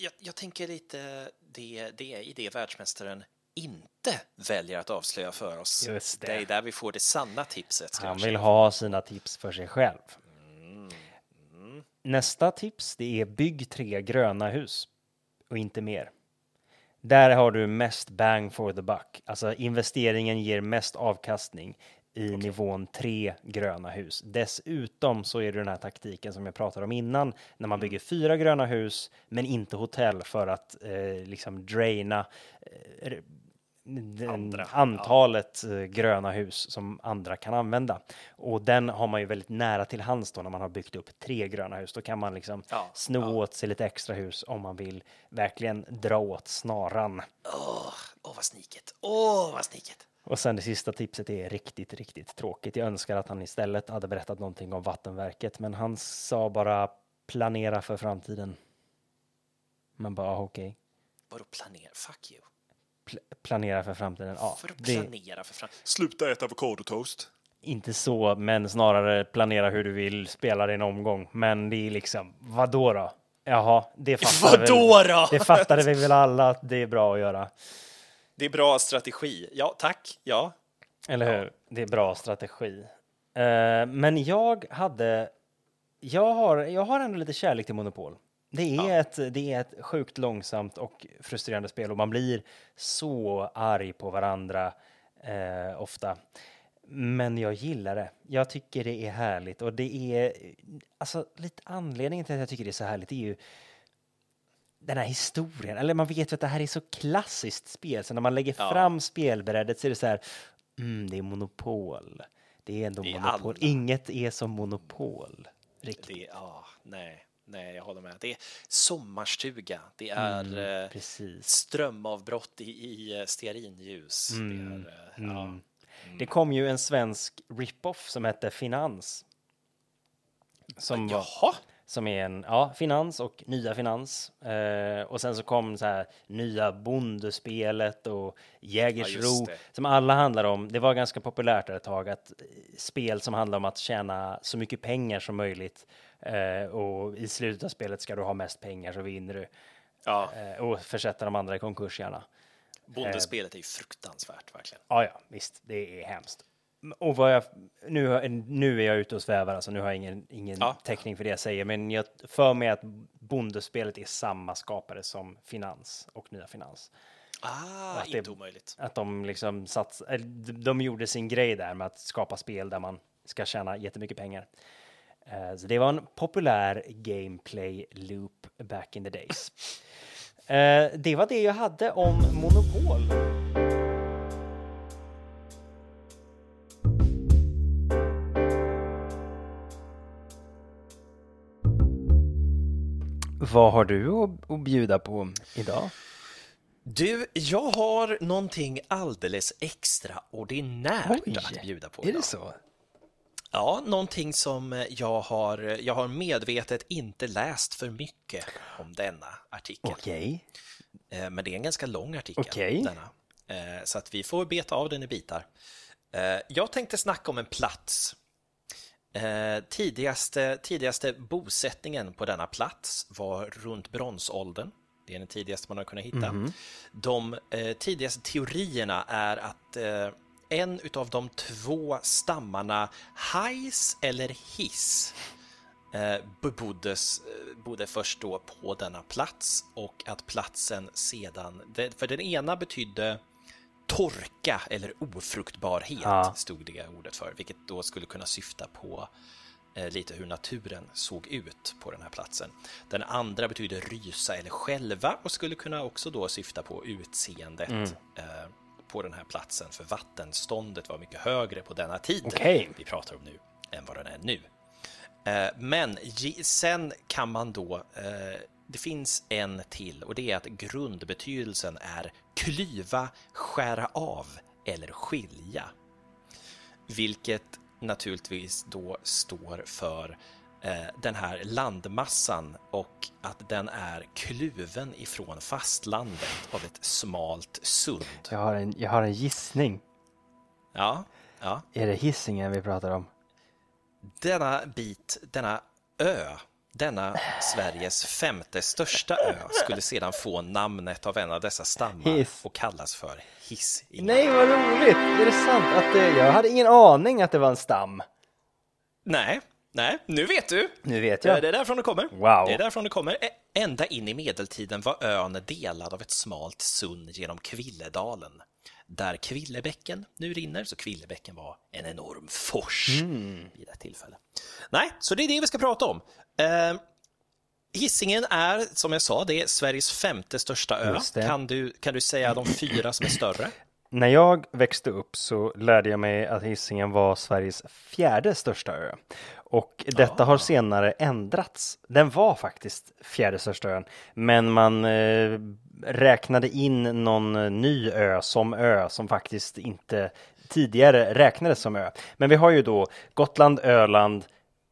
Jag, jag tänker lite det, det är i det världsmästaren inte väljer att avslöja för oss. Just det. det är där vi får det sanna tipset. Han vill ha sina tips för sig själv. Nästa tips, det är bygg tre gröna hus och inte mer. Där har du mest bang for the buck, alltså investeringen ger mest avkastning i nivån tre gröna hus. Dessutom så är det den här taktiken som jag pratade om innan, när man bygger fyra gröna hus men inte hotell för att eh, liksom draina eh, den, antalet eh, gröna hus som andra kan använda. Och den har man ju väldigt nära till hands då när man har byggt upp tre gröna hus. Då kan man liksom Ja, sno ja. åt sig lite extra hus om man vill verkligen dra åt snaran. Åh, åh, vad sniket. Åh, vad sniket. Och sen det sista tipset är riktigt, riktigt tråkigt. Jag önskar att han istället hade berättat någonting om vattenverket, men han sa bara planera för framtiden. Man bara, ah, okej. Vadå planera? Fuck you. Pl- planera för framtiden. Ja, För att det planera för fram... Sluta äta avokadotoast. inte så, men snarare planera hur du vill spela din omgång. Men det är liksom, vadå då? Jaha, det (laughs) fattade, Vadå väl, då? det fattade vi väl alla att det är bra att göra. Det är bra strategi. Ja, tack. Ja. Eller hur? Det är bra strategi. Eh, men jag hade, jag har, jag har ändå lite kärlek till Monopol. Det är, ett, det är ett sjukt långsamt och frustrerande spel och man blir så arg på varandra eh, ofta. Men jag gillar det. Jag tycker det är härligt och det är alltså lite anledningen till att jag tycker det är så härligt är ju den här historien, eller man vet ju att det här är så klassiskt spel, så när man lägger Ja. fram spelbrädet så är det så här, mm, det är monopol. Det är ändå Det är monopol. alla. Inget är som monopol. Riktigt. Det, ja, nej, nej, jag håller med. Det är sommarstuga, det är Mm, eh, precis. strömavbrott i, i eh, stearinljus. Mm, Det, är, eh, ja. Det kom ju en svensk rip-off som hette Finans. Som var, Jaha, som är en, ja, Finans och Nya Finans. Eh, och sen så kom så här Nya Bondespelet och Ja, Jägersro det. som alla handlar om, det var ganska populärt ett tag, att eh, spel som handlar om att tjäna så mycket pengar som möjligt eh, och i slutet av spelet ska du ha mest pengar så vinner du ja, eh, och försätta de andra i konkurs gärna. bondespelet är ju fruktansvärt verkligen. Ja, ja, visst, det är hemskt. Och vad jag, nu, nu är jag ute och svävar, alltså nu har jag ingen, ingen Ja. täckning för det jag säger, men jag för mig att bondespelet är samma skapare som Finans och Nya Finans. Ah, Att det- inte omöjligt. Att de liksom sats, de gjorde sin grej där med att skapa spel där man ska tjäna jättemycket pengar. Eh, Så det var en populär gameplay loop back in the days. (laughs) Eh, Det var det jag hade om Monopol. Vad har du att, bjuda på idag? Du, jag har någonting alldeles extraordinärt att bjuda på är idag. det så? Ja, någonting som jag har, jag har medvetet inte läst för mycket om denna artikel. Okej. Eh, Men det är en ganska lång artikel. Denna. Eh, Så att vi får beta av den i bitar. Eh, Jag tänkte snacka om en plats. Eh, Tidigaste, tidigaste bosättningen på denna plats var runt bronsåldern. Det är den tidigaste man har kunnat hitta. De eh, tidigaste teorierna är att eh, en utav de två stammarna Hais eller Hiss eh, beboddes, eh, bodde först då på denna plats och att platsen sedan, för den ena betydde torka eller ofruktbarhet, Ja. stod det ordet för, vilket då skulle kunna syfta på eh, lite hur naturen såg ut på den här platsen. Den andra betyder rysa eller skälva och skulle kunna också då syfta på utseendet eh, på den här platsen, för vattenståndet var mycket högre på denna tid Okej. vi pratar om nu än vad den är nu. Eh, Men sen kan man då, eh, det finns en till och det är att grundbetydelsen är klyva, skära av eller skilja. Vilket naturligtvis då står för eh, den här landmassan och att den är kluven ifrån fastlandet av ett smalt sund. Jag har en, jag har en gissning. Ja, ja. Är det Hisingen vi pratar om? Denna bit, denna ö, denna Sveriges femte största ö skulle sedan få namnet av en av dessa stammar Hiss. och kallas för Hisingen. Nej, vad roligt! Är det sant att det, jag hade ingen aning att det var en stam. Nej, nej, nu vet du. Nu vet Det jag. är därifrån det kommer. Wow. Det är därifrån det kommer. Ä- Ända in i medeltiden var ön delad av ett smalt sund genom Kvilledalen. Där Kvillebäcken nu rinner, så Kvillebäcken var en enorm fors Mm. vid ett tillfälle. Nej, så det är det vi ska prata om. Eh, Hisingen är, som jag sa, det är Sveriges femte största ö. Det. Kan du, kan du säga de fyra som är större? När jag växte upp så lärde jag mig att Hisingen var Sveriges fjärde största ö. Och detta har senare ändrats. Den var faktiskt fjärde största ön, men man eh, räknade in någon eh, ny ö som ö som faktiskt inte tidigare räknades som ö. Men vi har ju då Gotland, Öland,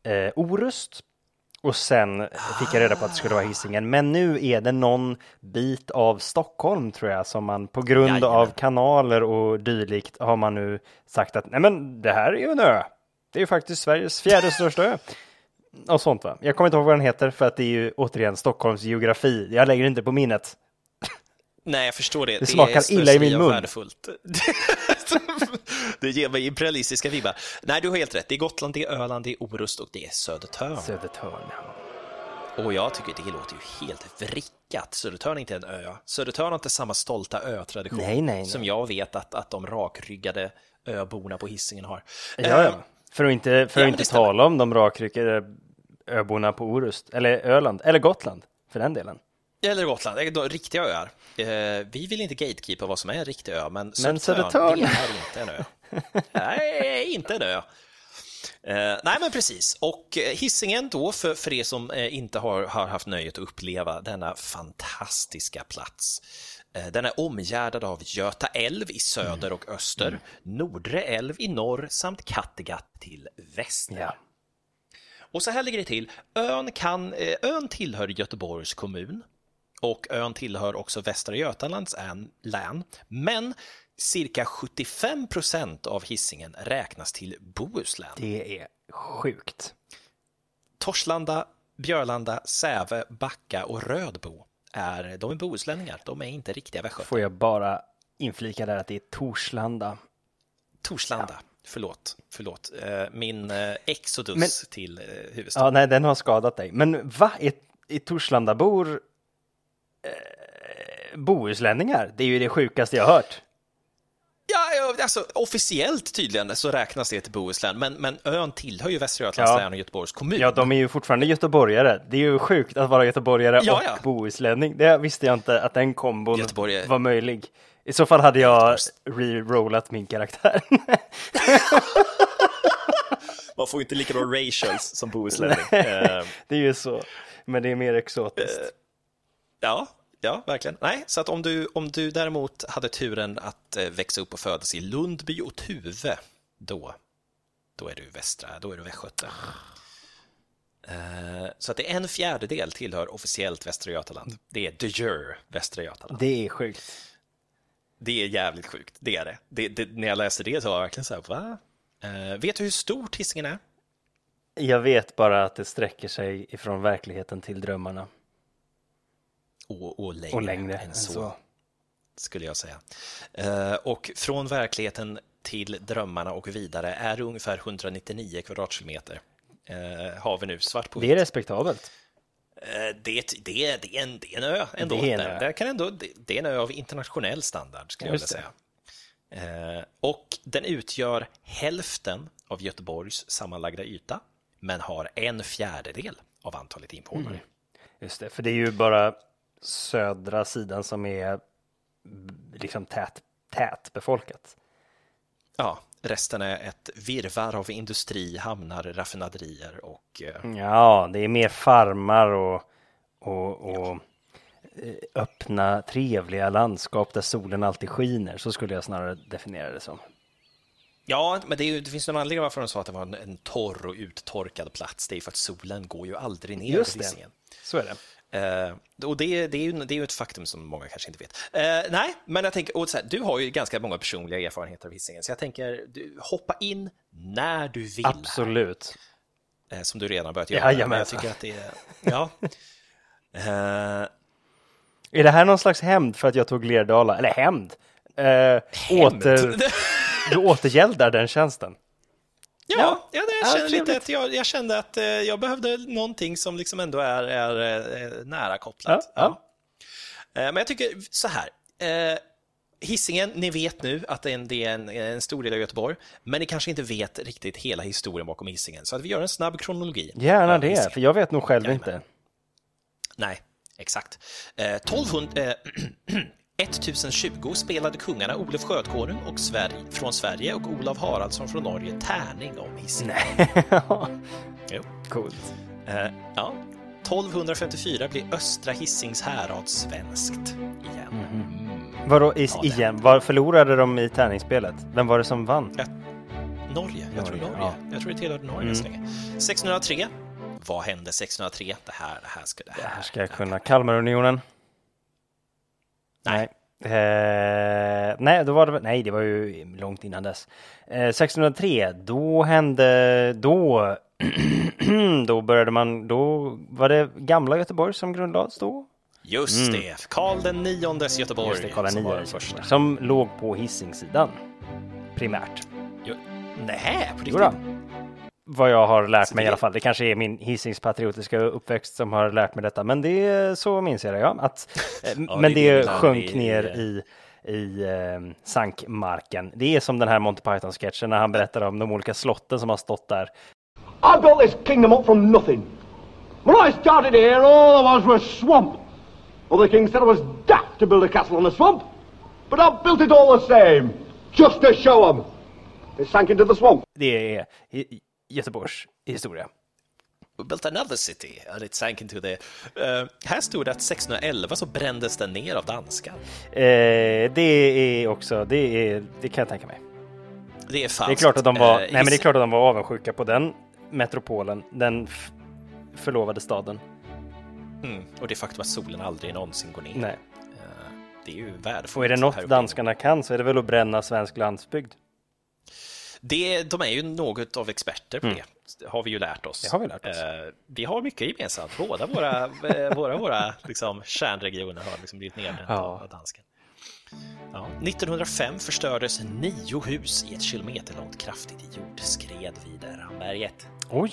eh, Orust, och sen fick jag reda på att det skulle vara Hisingen. Men nu är det någon bit av Stockholm tror jag som man på grund Jajamän. av kanaler och dylikt har man nu sagt att nej men det här är ju en ö. Det är ju faktiskt Sveriges fjärde största ö. Och sånt va. Jag kommer inte ihåg vad den heter för att det är ju återigen Stockholms geografi. Jag lägger inte på minnet. Nej, jag förstår det. Det smakar är illa i min mun. Värdefullt. (laughs) det ger mig imperialistiska vibbar. Nej, du har helt rätt. Det är Gotland, det är Öland, det är Orust och det är Södertörn. Södertörn. ja. Och jag tycker det låter ju helt vrickat. Södertörn är inte en ö. Södertörn har inte samma stolta ö-tradition Nej, nej, nej. som jag vet att, att de rakryggade öborna på Hisingen har. Ja, ja. För att inte, för ja, att inte det tala om de rakryckade öborna på Orust, eller Öland, eller Gotland för den delen. Eller Gotland, det är riktiga öar. Eh, vi vill inte gatekeepa vad som är en riktig ö, men, Södertörn. det är inte en ö. Nej, inte en ö. Eh, nej, men precis. Och eh, Hisingen då, för, för er som inte har, har haft nöjet att uppleva denna fantastiska plats. Den är omgärdad av Göta älv i söder och öster, Nordre älv i norr samt Kattegatt till väster. Ja. Och så här ligger det till. Ön, kan, ön tillhör Göteborgs kommun och ön tillhör också Västra Götalands än- län. Men cirka 75 procent av Hisingen räknas till Bohuslän. Det är sjukt. Torslanda, Björlanda, Säve, Backa och Rödbo är, de är bohuslänningar. De är inte riktiga västgötar. Får jag bara inflika där att det är Torslanda. Torslanda, förlåt, förlåt. Eh, Min eh, exodus Men- till eh, huvudstaden. Ja, nej, den har skadat dig. Men va? Är, är Torslandabor eh, bohuslänningar? Det är ju det sjukaste jag har hört. Ja, alltså officiellt tydligen så räknas det till Bohuslän, men, men ön tillhör ju Västra Götalands Ja. län och Göteborgs kommun. Ja, de är ju fortfarande göteborgare. Det är ju sjukt att vara göteborgare Ja, och ja. bohuslänning. Det visste jag inte att den kombon Göteborg var möjlig. I så fall hade jag re-rollat min karaktär. (laughs) Man får ju inte lika bra racials som bohuslänning. Eh, det är ju så. Men det är mer exotiskt. Ja, ja, verkligen. Nej, så att om du, om du däremot hade turen att eh, växa upp och födas i Lundby och Tuve, då, då är du västra, då är du västgöte. Eh, Så att det är en fjärdedel tillhör officiellt Västra Götaland. Det är de jure Västra Götaland. Det är sjukt. Det är jävligt sjukt, det är det. det, det när jag läste det så var jag verkligen så här, va? Eh, vet du hur stort Hisingen är? Jag vet bara att det sträcker sig ifrån verkligheten till drömmarna. Och, och, längre, Och längre än än så, så. skulle jag säga. Eh, och från verkligheten till drömmarna och vidare är det ungefär 199 kvadratkilometer. Eh, har vi nu svart på Det är respektabelt. Eh, det, det, är- det, är en, det är en ö ändå. Det är en ö. Det, kan ändå det, det är en ö av internationell standard, skulle jag vilja Just säga. Eh, och den utgör hälften av Göteborgs sammanlagda yta, men har en fjärdedel av antalet invånare. Mm. Just det, för det är ju bara södra sidan som är liksom tät, tät befolkat. Ja, resten är ett virvar av industri, hamnar, raffinaderier och eh, Ja, det är mer farmar och, och, och eh, öppna, trevliga landskap där solen alltid skiner. Så skulle jag snarare definiera det som. Ja, men det, ju, det finns en anledning varför de sa att det var en, en torr och uttorkad plats. Det är för att solen går ju aldrig ner Just det. Så är det. Eh, och det, det, är ju, det är ju ett faktum som många kanske inte vet. Eh, nej, men jag tänker, och så här, du har ju ganska många personliga erfarenheter av Hisingen, så jag tänker du, hoppa in när du vill. Absolut. eh, som du redan börjat göra. Men jag tycker att det är... Ja. Är det här någon slags hämnd för att jag tog Lerdala? Eller hämnd? Eh, åter, du återgäldar den tjänsten. Ja, ja det, jag, Ja, känner lite att jag, jag kände att eh, jag behövde någonting som liksom ändå är, är eh, nära kopplat. Ja, Eh, men jag tycker så här. Hisingen, ni vet nu att det är, en, det är en, en stor del av Göteborg, men ni kanske inte vet riktigt hela historien bakom Hisingen. Så att vi gör en snabb kronologi. Gärna det, Hisingen. för jag vet nog själv Jajamän. inte. Nej, exakt. Eh, 1200, eh, (clears throat) 1020 spelade kungarna Olof Skötkonung och Sverige, från Sverige och Olav Haraldsson från Norge tärning om Hisingen. (laughs) Jo. Coolt. Eh, ja. 1254 blir Östra Hisings härad svenskt igen. Mm. Vadå, i, Ja, det- igen? Var förlorade de i tärningsspelet? Vem var det som vann? Norge, jag tror Norge, Norge. ja. Jag tror det tillhörde Norge mm. så länge. 1603. Vad hände 1603? Det här, det här ska... Det här, Här ska jag kunna. Kalmarunionen? Nej. Nej. Eh, nej, då var det, nej, det var ju långt innan dess. Eh, 1603, då hände, då, (clears throat) då började man, då var det gamla Göteborg som grundlades då. Just det, Karl den niondes Göteborg. Just det, Karl den första. som låg på Hisingssidan primärt. Jo, nej, på riktigt? Vad jag har lärt Så mig i det- alla fall. Det kanske är min Hisings patriotiska uppväxt som har lärt mig detta, men det är så minns jag det. Ja. Att, (laughs) eh, men det det, sjönk i- ner i, i eh, sankmarken. Det är som den här Monty Python-sketchen när han berättar om de olika slotten som har stått där. I built this kingdom up from nothing. When I started here, all there was was swamp. Other kings said I was daft to build a castle on a swamp. But I built it all the same, just to show them. It sank into the swamp. Det är i- Göteborgs historia. We built another city and it sank into the... Eh, här stod det att 1611 så brändes den ner av danskar. Eh, det är också, det, är, det kan jag tänka mig. Det är falskt. Det är klart att de var, Eh, nej men det är klart att de var avundsjuka på den metropolen, den förlovade staden. Mm, och det faktum att solen aldrig någonsin går ner. Nej. Eh, det är ju värdefullt. Och är det något danskarna kan så är det väl att bränna svensk landsbygd. Det, de är ju något av experter på det, det har vi ju lärt oss. Mm. Det har vi lärt oss. Eh, vi har mycket gemensamt. Båda våra, (laughs) eh, våra, våra liksom, kärnregioner har liksom blivit nedbrända Ja. av dansken. Ja. 1905 förstördes nio hus i ett kilometerlångt kraftigt jordskred vid Ramberget. Oj,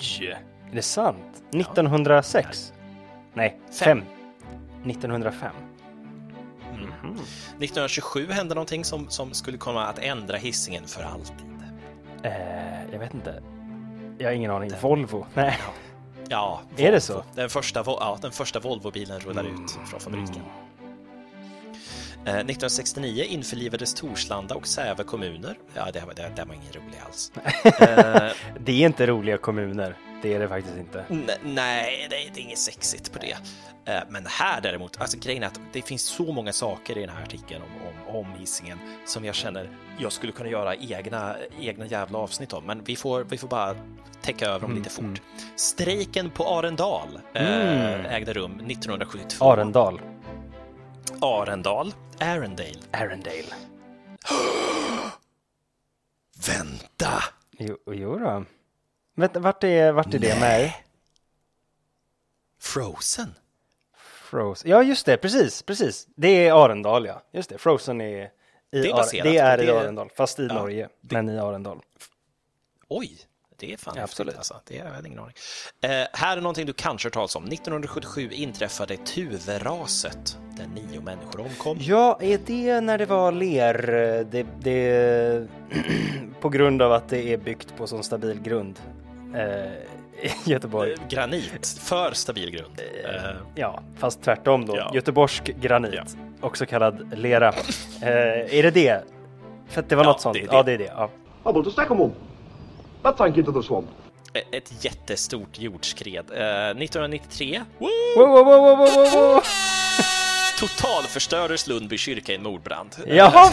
är det sant? 1906? Nej, Fem. 5. 1905. 1927 hände någonting som, som skulle komma att ändra hissingen för alltid. Eh, jag vet inte. Jag har ingen aning. Volvo? (laughs) Nej. Ja, Är det Volvo. så? Den första, ja, den första Volvo-bilen rullar ut från fabriken. Eh, 1969 införlivades Torslanda och Säve kommuner. Ja, det, det, det var ingen rolig alls. (laughs) Eh, Det är inte roliga kommuner. Det är det faktiskt inte. n- nej, det, är- inget sexigt på det. Eh, men här däremot, alltså grejen är att det finns så många saker i den här artikeln om, om, om Hisingen som jag känner jag skulle kunna göra egna, egna jävla avsnitt om. Men vi får, vi får bara täcka över dem lite fort. Strejken på Arendal eh, ägde rum 1972. Arendal. Arendal. Arendale. Arendale. (gasps) Vänta! Jo, jo då. Vänta, vart är, vart är det med? Frozen. Frozen. Ja, just det. Precis, precis. Det är Arendal, ja. Just det. Frozen är i Det är baserat det är i det är- Arendal, fast i Norge, men i Arendal. Oj, det är fan Ja, absolut. häftigt alltså. Det har jag ingen aning. Eh, här är någonting du kanske har talat om. 1977 inträffade Tuveraset där nio människor omkom. Ja, är det när det var ler? eh, Det, det, (clears throat) på grund av att det är byggt på sån stabil grund eh, (laughs) Göteborg. Eh, Granit, för stabil grund. Eh, Ja, fast tvärtom då. Ja. Göteborgsk granit, Ja. också kallad lera. Eh, är det det? För att det var Ja, något sånt. det är det. Ja, det är det. Ja. I built a second one. That sank into the swamp. ett jättestort jordskred. Eh, 1993 woo, Wow, wow, wow, wow, wow, wow. totalförstördes Lundby kyrka i en mordbrand. Jaha!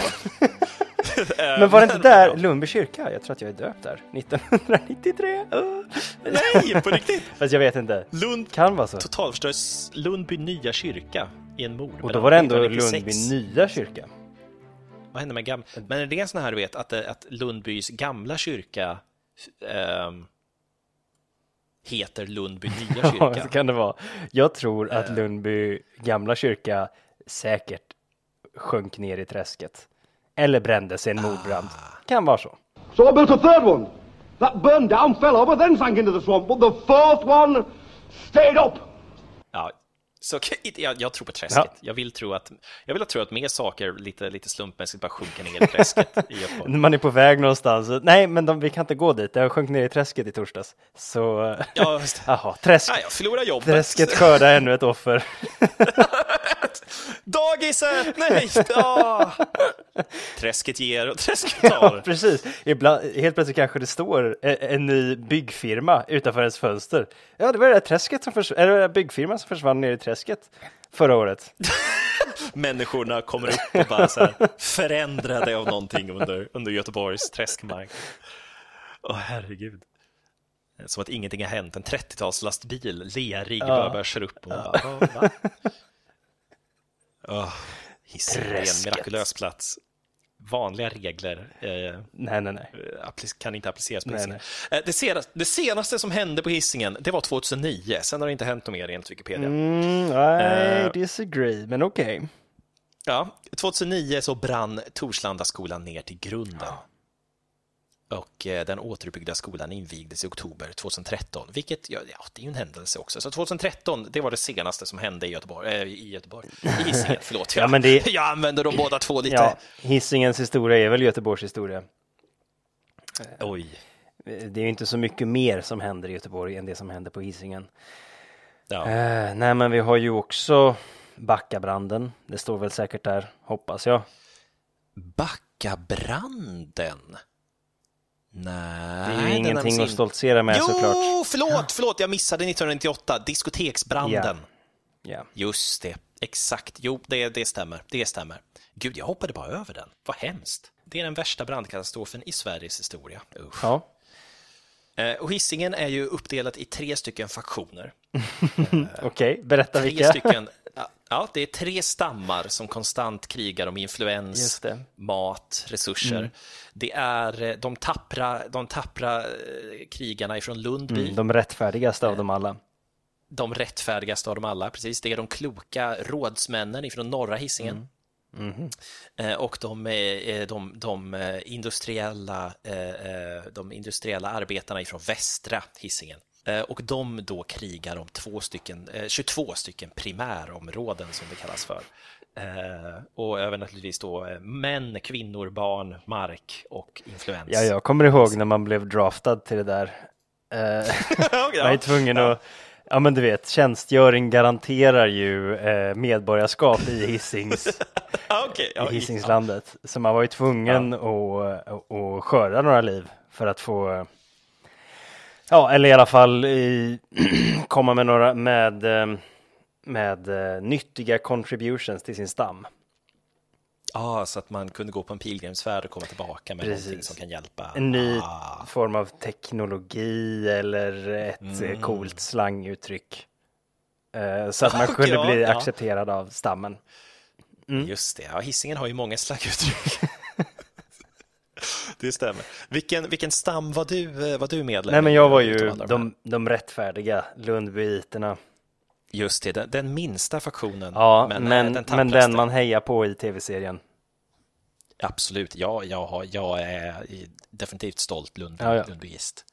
Eh, Men var det inte där Lundby kyrka? Jag tror att jag är döpt där. 1993? Uh. (laughs) Nej, på riktigt! (laughs) Fast jag vet inte. Lund Kan vara så. totalförstördes Lundby nya kyrka i en mordbrand. Och då var det ändå 1996. Lundby nya kyrka. Vad hände med gamla? Men är det en sån här du vet att, eh, att Lundbys gamla kyrka ehm, heter Lundby nya (laughs) Ja, kyrka? så kan det vara. Jag tror att Eh. Lundby gamla kyrka säkert sjönk ner i träsket. Eller brändes i en mordbrand. Ah. Kan vara så. So I built a third one. That burned down, fell over, then sank into the swamp. But the fourth one stayed up. Ja, så jag, jag tror på träsket. Ja. Jag vill tro att jag vill tro att mer saker lite, lite slumpmässigt bara sjunker ner i träsket (laughs) i Göteborg. Man är på väg någonstans. Nej, men de, vi kan inte gå dit. Jag sjönk ner i träsket i torsdags. Så, Ja, just det. (laughs) jaha, träsk. Nej, jag förlorar jobbet. Träsket skördar ännu ett offer. (laughs) Dagiset! Nej! Ah. Träsket ger och träsket Ja, tar. precis. Ibland, helt plötsligt kanske det står en, en ny byggfirma utanför ens fönster. Ja, det var det där träsket som försvann, eller den byggfirman som försvann ner i träsket förra året. (laughs) Människorna kommer upp och bara så här förändrade av någonting under, under Göteborgs träskmark. Åh, herregud. Som att ingenting har hänt. En 30-talslastbil, lerig, bara börjar köra upp. Och bara, "Åh, va?" Åh, Hisingen är en mirakulös plats. vanliga regler eh, Nej, nej, nej. appli- kan inte appliceras på Hisingen. Eh, Det senaste, det senaste som hände på Hisingen, det var 2009. Sen har det inte hänt något mer enligt Wikipedia. Mm, I Eh. disagree, men okej. Ja, 2009 så brann Torslandaskolan ner till grunden. Och eh, den återuppbyggda skolan invigdes i oktober 2013, vilket ja, ja, det är ju en händelse också. Så 2013, det var det senaste som hände i Göteborg, äh, i Göteborg, i Hisingen, (laughs) förlåt. Ja, Jag, men det- (laughs) jag använder de båda två lite. Ja, Hisingens historia är väl Göteborgs historia. Oj. Det är ju inte så mycket mer som händer i Göteborg än det som händer på Hisingen. Ja. Eh, nej, men vi har ju också Backabranden. Det står väl säkert där, hoppas jag. Backabranden? Nej. Det är ju ingenting att stoltsera med jo, såklart. förlåt, förlåt, jag missade 1998, diskoteksbranden. Ja. Just det, exakt. Jo, det, det stämmer. Det stämmer. Gud, jag hoppade bara över den. Vad hemskt. Det är den värsta brandkatastrofen i Sveriges historia. Usch. ja. Eh, Och Hisingen är ju uppdelat i tre stycken faktioner. (laughs) Okej, berätta Tre vilka. stycken, ja, det är tre stammar som konstant krigar om influens, mat, resurser. Det är eh, de tappra, de tappra eh, krigarna ifrån Lundby. Mm, de rättfärdigaste av dem alla. de rättfärdigaste av dem alla, precis. Det är de kloka rådsmännen ifrån norra Hisingen. Eh, Och de, eh, de, de eh, industriella, eh, eh, de industriella arbetarna ifrån västra Hisingen. Eh, Och de då krigar om två stycken, eh, 22 stycken primärområden som det kallas för. Eh, Och även naturligtvis då eh, män, kvinnor, barn, mark och influens. Ja, jag kommer ihåg när man blev draftad till det där. Eh, (laughs) man är tvungen att, ja men du vet, tjänstgöring garanterar ju eh, medborgarskap i Hisings, (laughs) okej. Ja, i Hisingslandet. Så man var ju tvungen att, att, att skörda några liv för att få, eh, ja eller i alla fall i, (clears throat) komma med några, med, eh, med eh, nyttiga contributions till sin stam. Ja, så att man kunde gå på en pilgrimsfärd och komma tillbaka med Precis. någonting som kan hjälpa. En ny Ah, form av teknologi eller ett Mm. eh, coolt slanguttryck. Så att man (laughs) Okej, kunde bli ja. accepterad av stammen. Mm. Just det, ja, Hisingen har ju många slagguttryck. (laughs) det stämmer. Vilken, vilken stam var du, eh, var du medlem Nej men jag var ju de, de rättfärdiga Lundbyiterna. Just det, den, den minsta faktionen. Ja, men, men, eh, men, tappraste. den man hejar på i tv-serien. Absolut, ja, jag, har, jag är definitivt stolt Lundby, Ja, ja. Lundbyist.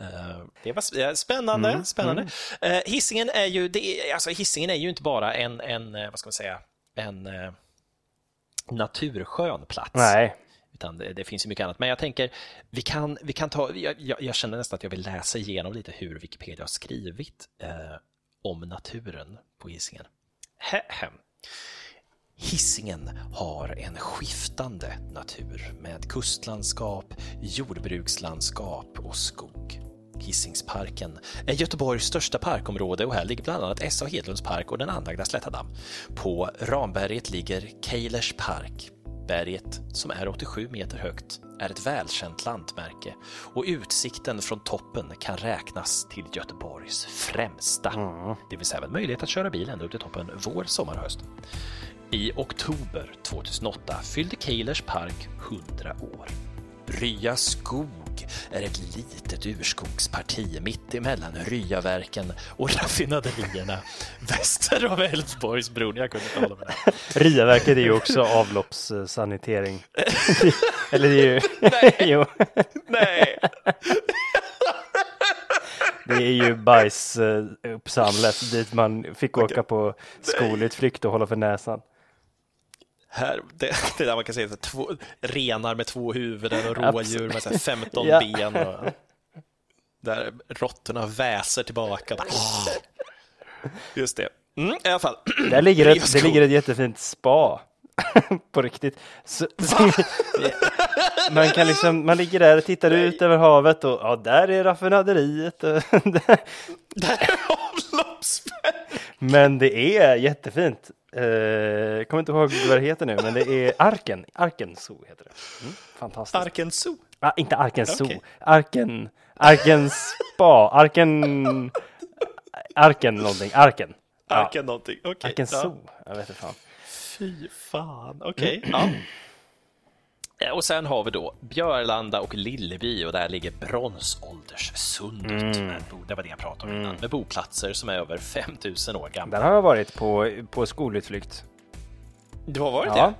Eh, Det var sp- spännande. Mm, spännande. Eh, Hisingen är ju, det är, alltså Hisingen är ju inte bara en, en vad ska man säga, en naturskön plats. Nej, utan det, det finns ju mycket annat. Men jag tänker, vi kan, vi kan ta, jag, jag, jag känner nästan att jag vill läsa igenom lite hur Wikipedia har skrivit eh, om naturen på Hisingen. Hem. Hisingen har en skiftande natur med kustlandskap, jordbrukslandskap och skog. Hisingsparken är Göteborgs största parkområde och här ligger bland annat S.A. Hedlunds park och den anlagda Slättadamm. På Ramberget ligger Keilers park. Berget, som är 87 meter högt, är ett välkänt lantmärke och utsikten från toppen kan räknas till Göteborgs främsta. Det finns även möjlighet att köra bil ända upp till toppen vår, sommar och höst. I oktober 2008 fyllde Keilers park 100 år. Rya skog är ett litet urskogsparti mitt emellan Ryaverken och raffinaderierna (laughs) väster om Älvsborgsbron. Jag kunde inte hålla med. Ryaverket är ju också avloppssanitering. (laughs) Eller det är ju, (laughs) jo, Nej! det är ju bajsuppsamlet dit man fick åka på skolutflykt och hålla för näsan. Här, det, det där man kan säga, så två, renar med två huvuden och rådjur med så här 15 Ja. ben. Och, där råttorna väser tillbaka. Just det. Mm, I alla fall. Där ligger ett, det ligger ett jättefint spa. (laughs) på riktigt. Så, (laughs) man kan liksom, man ligger där och tittar ut över havet och ja, där är raffinaderiet. där- (laughs) Där är avloppsspärr. men det är jättefint. Eh, Jag kommer inte ihåg vad det heter nu, men det är Arken. Arken Zoo heter det. Mm, fantastiskt. Arken Zoo. ah, inte Arken Zoo. Okej. Arken, Arken Spa. Arken, Arken någonting. Arken. Ja, Arken någonting. Okej. Arken ja. Zoo. Jag vet inte fan. Fy fan. Okej. Ja. Eh, Och sen har vi då Björlanda och Lilleby och där ligger Bronsålderssundet. bo- Det var det jag pratade om innan. Med boplatser som är över 5000 år gamla. Där har jag varit på, på skolutflykt. Du har varit Ja,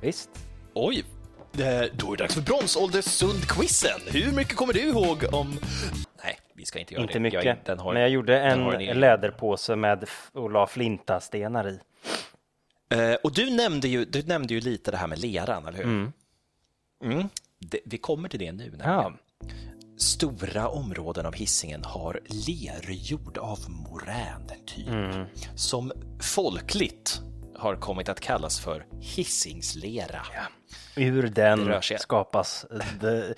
det? visst. Oj! Det- Då är det dags för Bronsålderssund-quizen. Hur mycket kommer du ihåg om... Nej, vi ska inte göra Inte det. mycket. Jag, har, Men jag gjorde en egen- läderpåse med och la flintastenar i. Eh, och du nämnde, ju, du nämnde ju lite det här med leran, eller hur? Mm. Det, vi kommer till det nu. Nämligen. Ja. Stora områden av hissingen har lerjord av moräntyp Mm. som folkligt har kommit att kallas för hissingslera. Ur Det rör den skapas, det,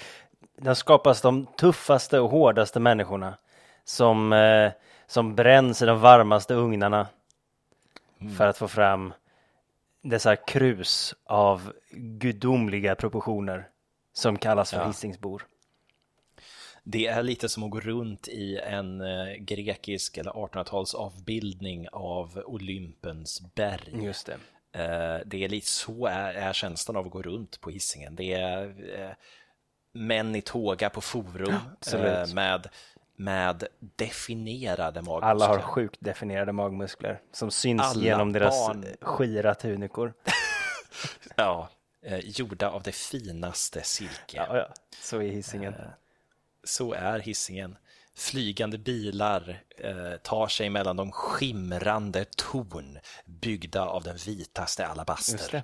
den skapas de tuffaste och hårdaste människorna som, eh, som bränns i de varmaste ugnarna Mm. för att få fram dessa krus av gudomliga proportioner som kallas för Ja. Hisingsbor. Det är lite som att gå runt i en eh, grekisk eller 1800-tals avbildning av Olympens berg. Just det. Eh, det är lite så är, är känslan av att gå runt på hissingen. Det är eh, män i tåga på forum eh, med, med definierade magmuskler. Alla har sjukt definierade magmuskler som syns Alla genom deras barn. skira tunikor. (laughs) Ja, eh, gjorda av det finaste silke. Ja, ja. Så är Hisingen. Så är hissingen. Flygande bilar eh, tar sig mellan de skimrande torn byggda av den vitaste alabaster. Det.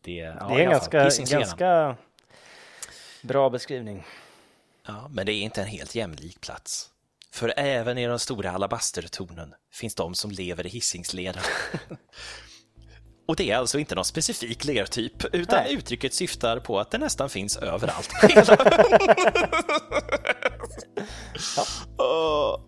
Det, ja, Det är en ganska, ganska bra beskrivning. Ja, men det är inte en helt jämlik plats. För även i de stora alabastertornen finns de som lever i hissingslera. (laughs) Och det är alltså inte någon specifik lertyp, utan Nej. uttrycket syftar på att det nästan finns överallt. (laughs) (laughs) Eh,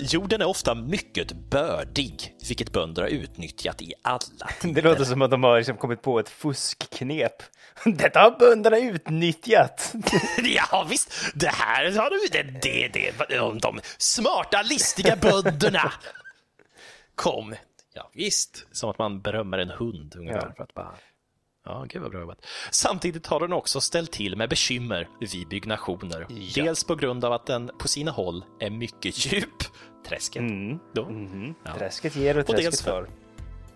jorden är ofta mycket bördig, vilket bönder har utnyttjat i alla (laughs) Det låter som att de har liksom kommit på ett fuskknep. (laughs) Detta har bönderna utnyttjat. (laughs) Ja visst, det här har du, det, det, det, de, de smarta, listiga bönderna. Kom, ja visst. Som att man berömmer en hund ungefär. Ja. För att bara, ja, gud vad bra jobbat. Samtidigt har den också ställt till med bekymmer vid byggnationer. Dels på grund av att den på sina håll är mycket djup, träsket. Då. Träsket ger och Och träsket för-.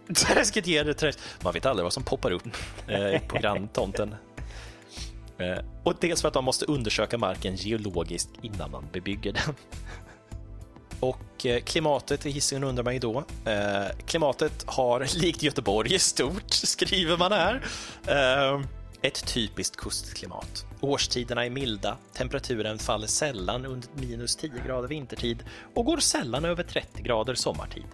(laughs) Träsket ger det träsk. Man vet aldrig vad som poppar upp eh, på granntomten. Eh, och dels för att man måste undersöka marken geologiskt innan man bebygger den. Och eh, klimatet i Hisingen undrar man ju då. Eh, klimatet har, (laughs) likt Göteborg stort, (laughs) skriver man här, eh, ett typiskt kustklimat. Årstiderna är milda, temperaturen faller sällan under minus 10 grader vintertid och går sällan över 30 grader sommartid.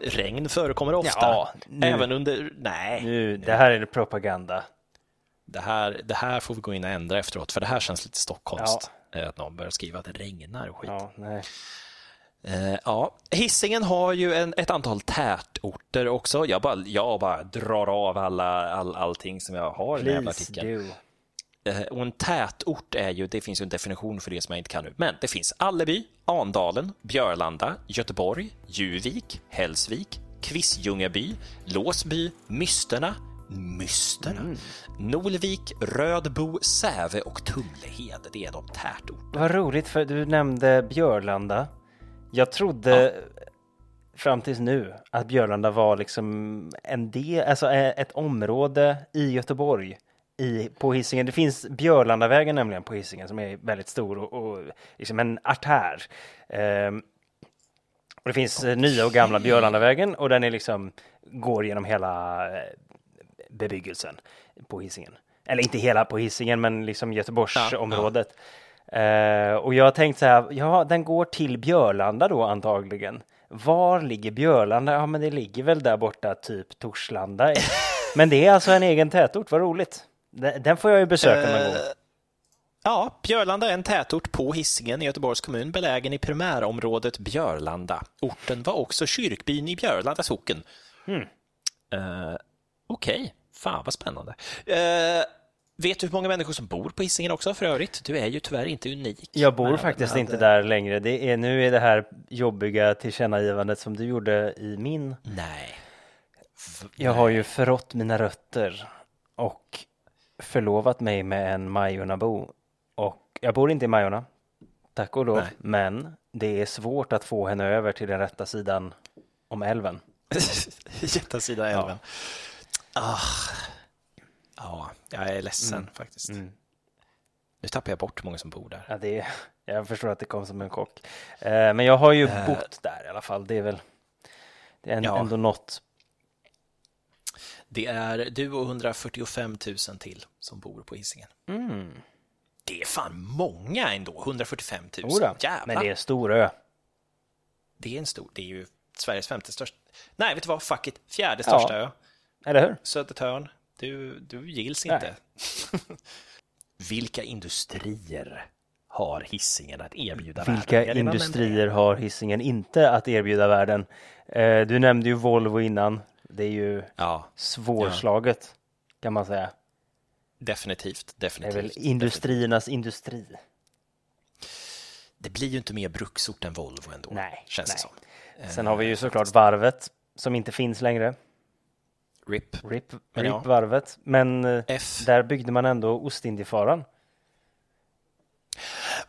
Regn förekommer ofta, Ja, nu- även under... Nej, Nu, det här är propaganda. det här, det här får vi gå in och ändra efteråt, för det här känns lite stockholmskt. eh, Att någon börjar skriva att det regnar och skit. Ja, nej. Eh, ja, Hisingen har ju en, ett antal tätorter också. Jag bara, jag bara drar av alla, all, allting som jag har i den här jävla Please artikeln. do. Eh, och en tätort är ju, det finns ju en definition för det som jag inte kan nu, men det finns Alleby, Andalen, Björlanda, Göteborg, Juvik, Hällsvik, Kvissljungaby, Låsby, Mysterna, Mysterna, Mm. Norvik, Rödbo, Säve och Tumlehed. Det är de tätorter. Vad roligt för du nämnde Björlanda. Jag trodde fram tills nu att Björlanda var liksom en del, alltså eh, ett område i Göteborg i, på Hisingen. Det finns Björlandavägen nämligen på Hisingen som är väldigt stor och, och liksom en artär. Ehm, och det finns eh, nya och gamla Björlandavägen och den är liksom går genom hela eh, bebyggelsen på Hisingen. Eller inte hela på Hisingen, men liksom Göteborgsområdet. Eh, och jag har tänkt så här, ja, den går till Björlanda då antagligen. Var ligger Björlanda? Ja, men det ligger väl där borta, typ Torslanda. (laughs) men det är alltså en egen tätort, vad roligt. Den, den får jag ju besöka någon gång. Ja, Björlanda är en tätort på Hisingen i Göteborgs kommun belägen i primärområdet Björlanda. Orten var också kyrkbyn i Björlanda socken. Hmm. Eh, Okej, fan vad spännande. Eh, vet du hur många människor som bor på Hisingen också för övrigt? Du är ju tyvärr inte unik. Jag bor faktiskt men- inte där längre. Det är, nu är det här jobbiga tillkännagivandet som du gjorde i min. Nej. Jag har ju förrått mina rötter och förlovat mig med en Majornabo. Och jag bor inte i Majorna, tack och lov, Nej. men det är svårt att få henne över till den rätta sidan om älven. (laughs) Jättesida älven. Ah. Ja, jag är ledsen faktiskt. Nu tappar jag bort många som bor där. Ja, det är, jag förstår att det kom som en chock. Eh, men jag har ju bott där i alla fall. Det är väl det är en, Ja. ändå något. Det är du och 145 000 till som bor på Hisingen. Det är fan många ändå, 145 000. Jodå, Jävlar. men det är en stor ö. Det är en stor, det är ju Sveriges femte största. Nej, vet du vad? Fuck it. Fjärde största ö. Eller hur? Södertörn. Du, du gills Nej. inte. (laughs) Vilka industrier har hissingen att erbjuda Vilka världen? Redan industrier har hissingen inte att erbjuda världen? Eh, du nämnde ju Volvo innan. Det är ju det. Ja, svårslaget kan man säga. definitivt. Det är definitivt väl definitivt. industriernas industri. Det blir ju inte mer bruksort än Volvo ändå, Nej, känns det nej. som. Sen har vi ju såklart varvet som inte finns längre. RIP. RIP, Men ja. varvet. Men eh, F. där byggde man ändå Ostindiefararen.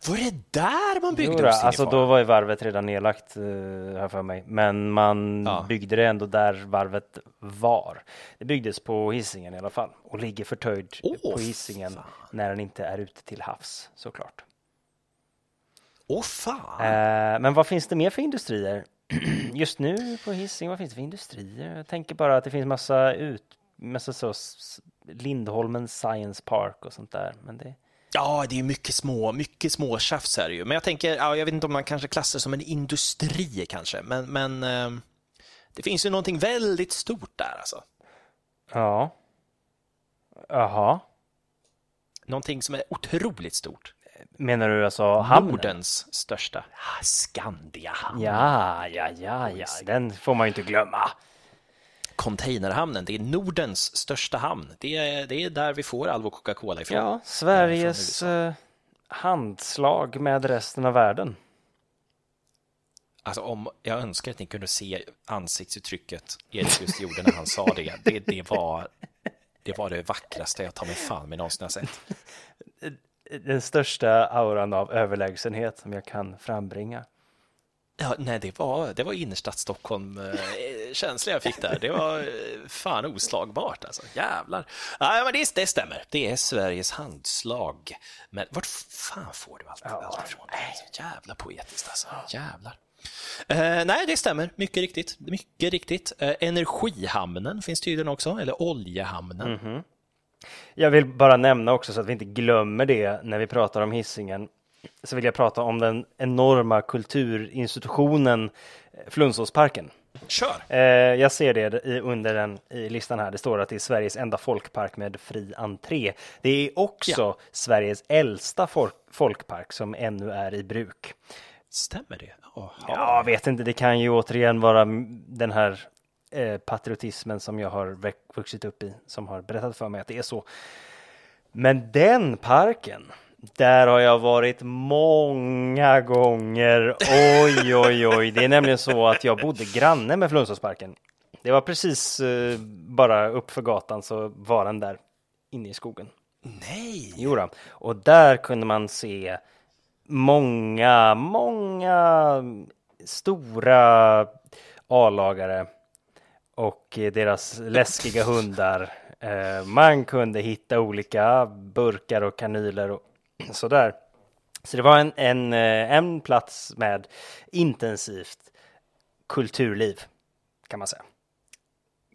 Var det där man byggde Ostindiefararen? alltså då var ju varvet redan nedlagt, uh, här för mig. Men man Ja. byggde det ändå där varvet var. Det byggdes på Hisingen i alla fall och ligger förtöjd Åh, på Hisingen fan. när den inte är ute till havs såklart. Åh fan! Eh, men vad finns det mer för industrier? (clears throat) Just nu på Hisingen, vad finns det för industrier? Jag tänker bara att det finns massa ut, massa så, Lindholmen Science Park och sånt där. Men det, Ja, det är mycket små, mycket små tjafs här ju. Men jag tänker, ja, jag vet inte om man kanske klassar som en industri kanske, men, men eh, det finns ju någonting väldigt stort där alltså. ja. Jaha. Någonting som är otroligt stort. Menar du alltså hamnen? Nordens största. Ah, Skandiahamn. Ja, ja, ja, ja, den får man ju inte glömma. Containerhamnen, det är Nordens största hamn. Det är, det är där vi får all vår Coca-Cola ifrån. Ja, Sveriges eh, handslag med resten av världen. Alltså om, jag önskar att ni kunde se ansiktsuttrycket Erik just gjorde när han sa det. Det, det, var, det var det vackraste jag tar mig fan med någonsin har sett. (laughs) Den största auran av överlägsenhet som jag kan frambringa. Ja, nej, det var, det var innerstadt Stockholm eh, känsla jag fick där. Det var eh, fan oslagbart alltså. Jävlar. Nej, men det, det stämmer. Det är Sveriges handslag. Men vart fan får du allt, allt ifrån? Jävla poetiskt alltså. Jävlar. Eh, nej, det stämmer. Mycket riktigt. Mycket riktigt. Eh, energihamnen finns tydligen också, eller oljehamnen. Jag vill bara nämna också så att vi inte glömmer det när vi pratar om hissingen så vill jag prata om den enorma kulturinstitutionen eh, Flunåsparken. Kör! Eh, jag ser det i, under den i listan här. Det står att det är Sveriges enda folkpark med fri entré. Det är också Ja. Sveriges äldsta folk, folkpark som ännu är i bruk. Stämmer det? Ja, jag vet inte, det kan ju återigen vara den här eh, patriotismen som jag har vuxit upp i, som har berättat för mig att det är så. Men den parken, där har jag varit många gånger. Oj, oj, oj. Det är nämligen så att jag bodde granne med Flunåsparken. Det var precis eh, bara upp för gatan så var den där inne i skogen. Nej! Jo då. Och där kunde man se många, många stora A-lagare och deras läskiga hundar. Eh, Man kunde hitta olika burkar och kanyler och sådär. Så det var en, en, eh, en plats med intensivt kulturliv kan man säga.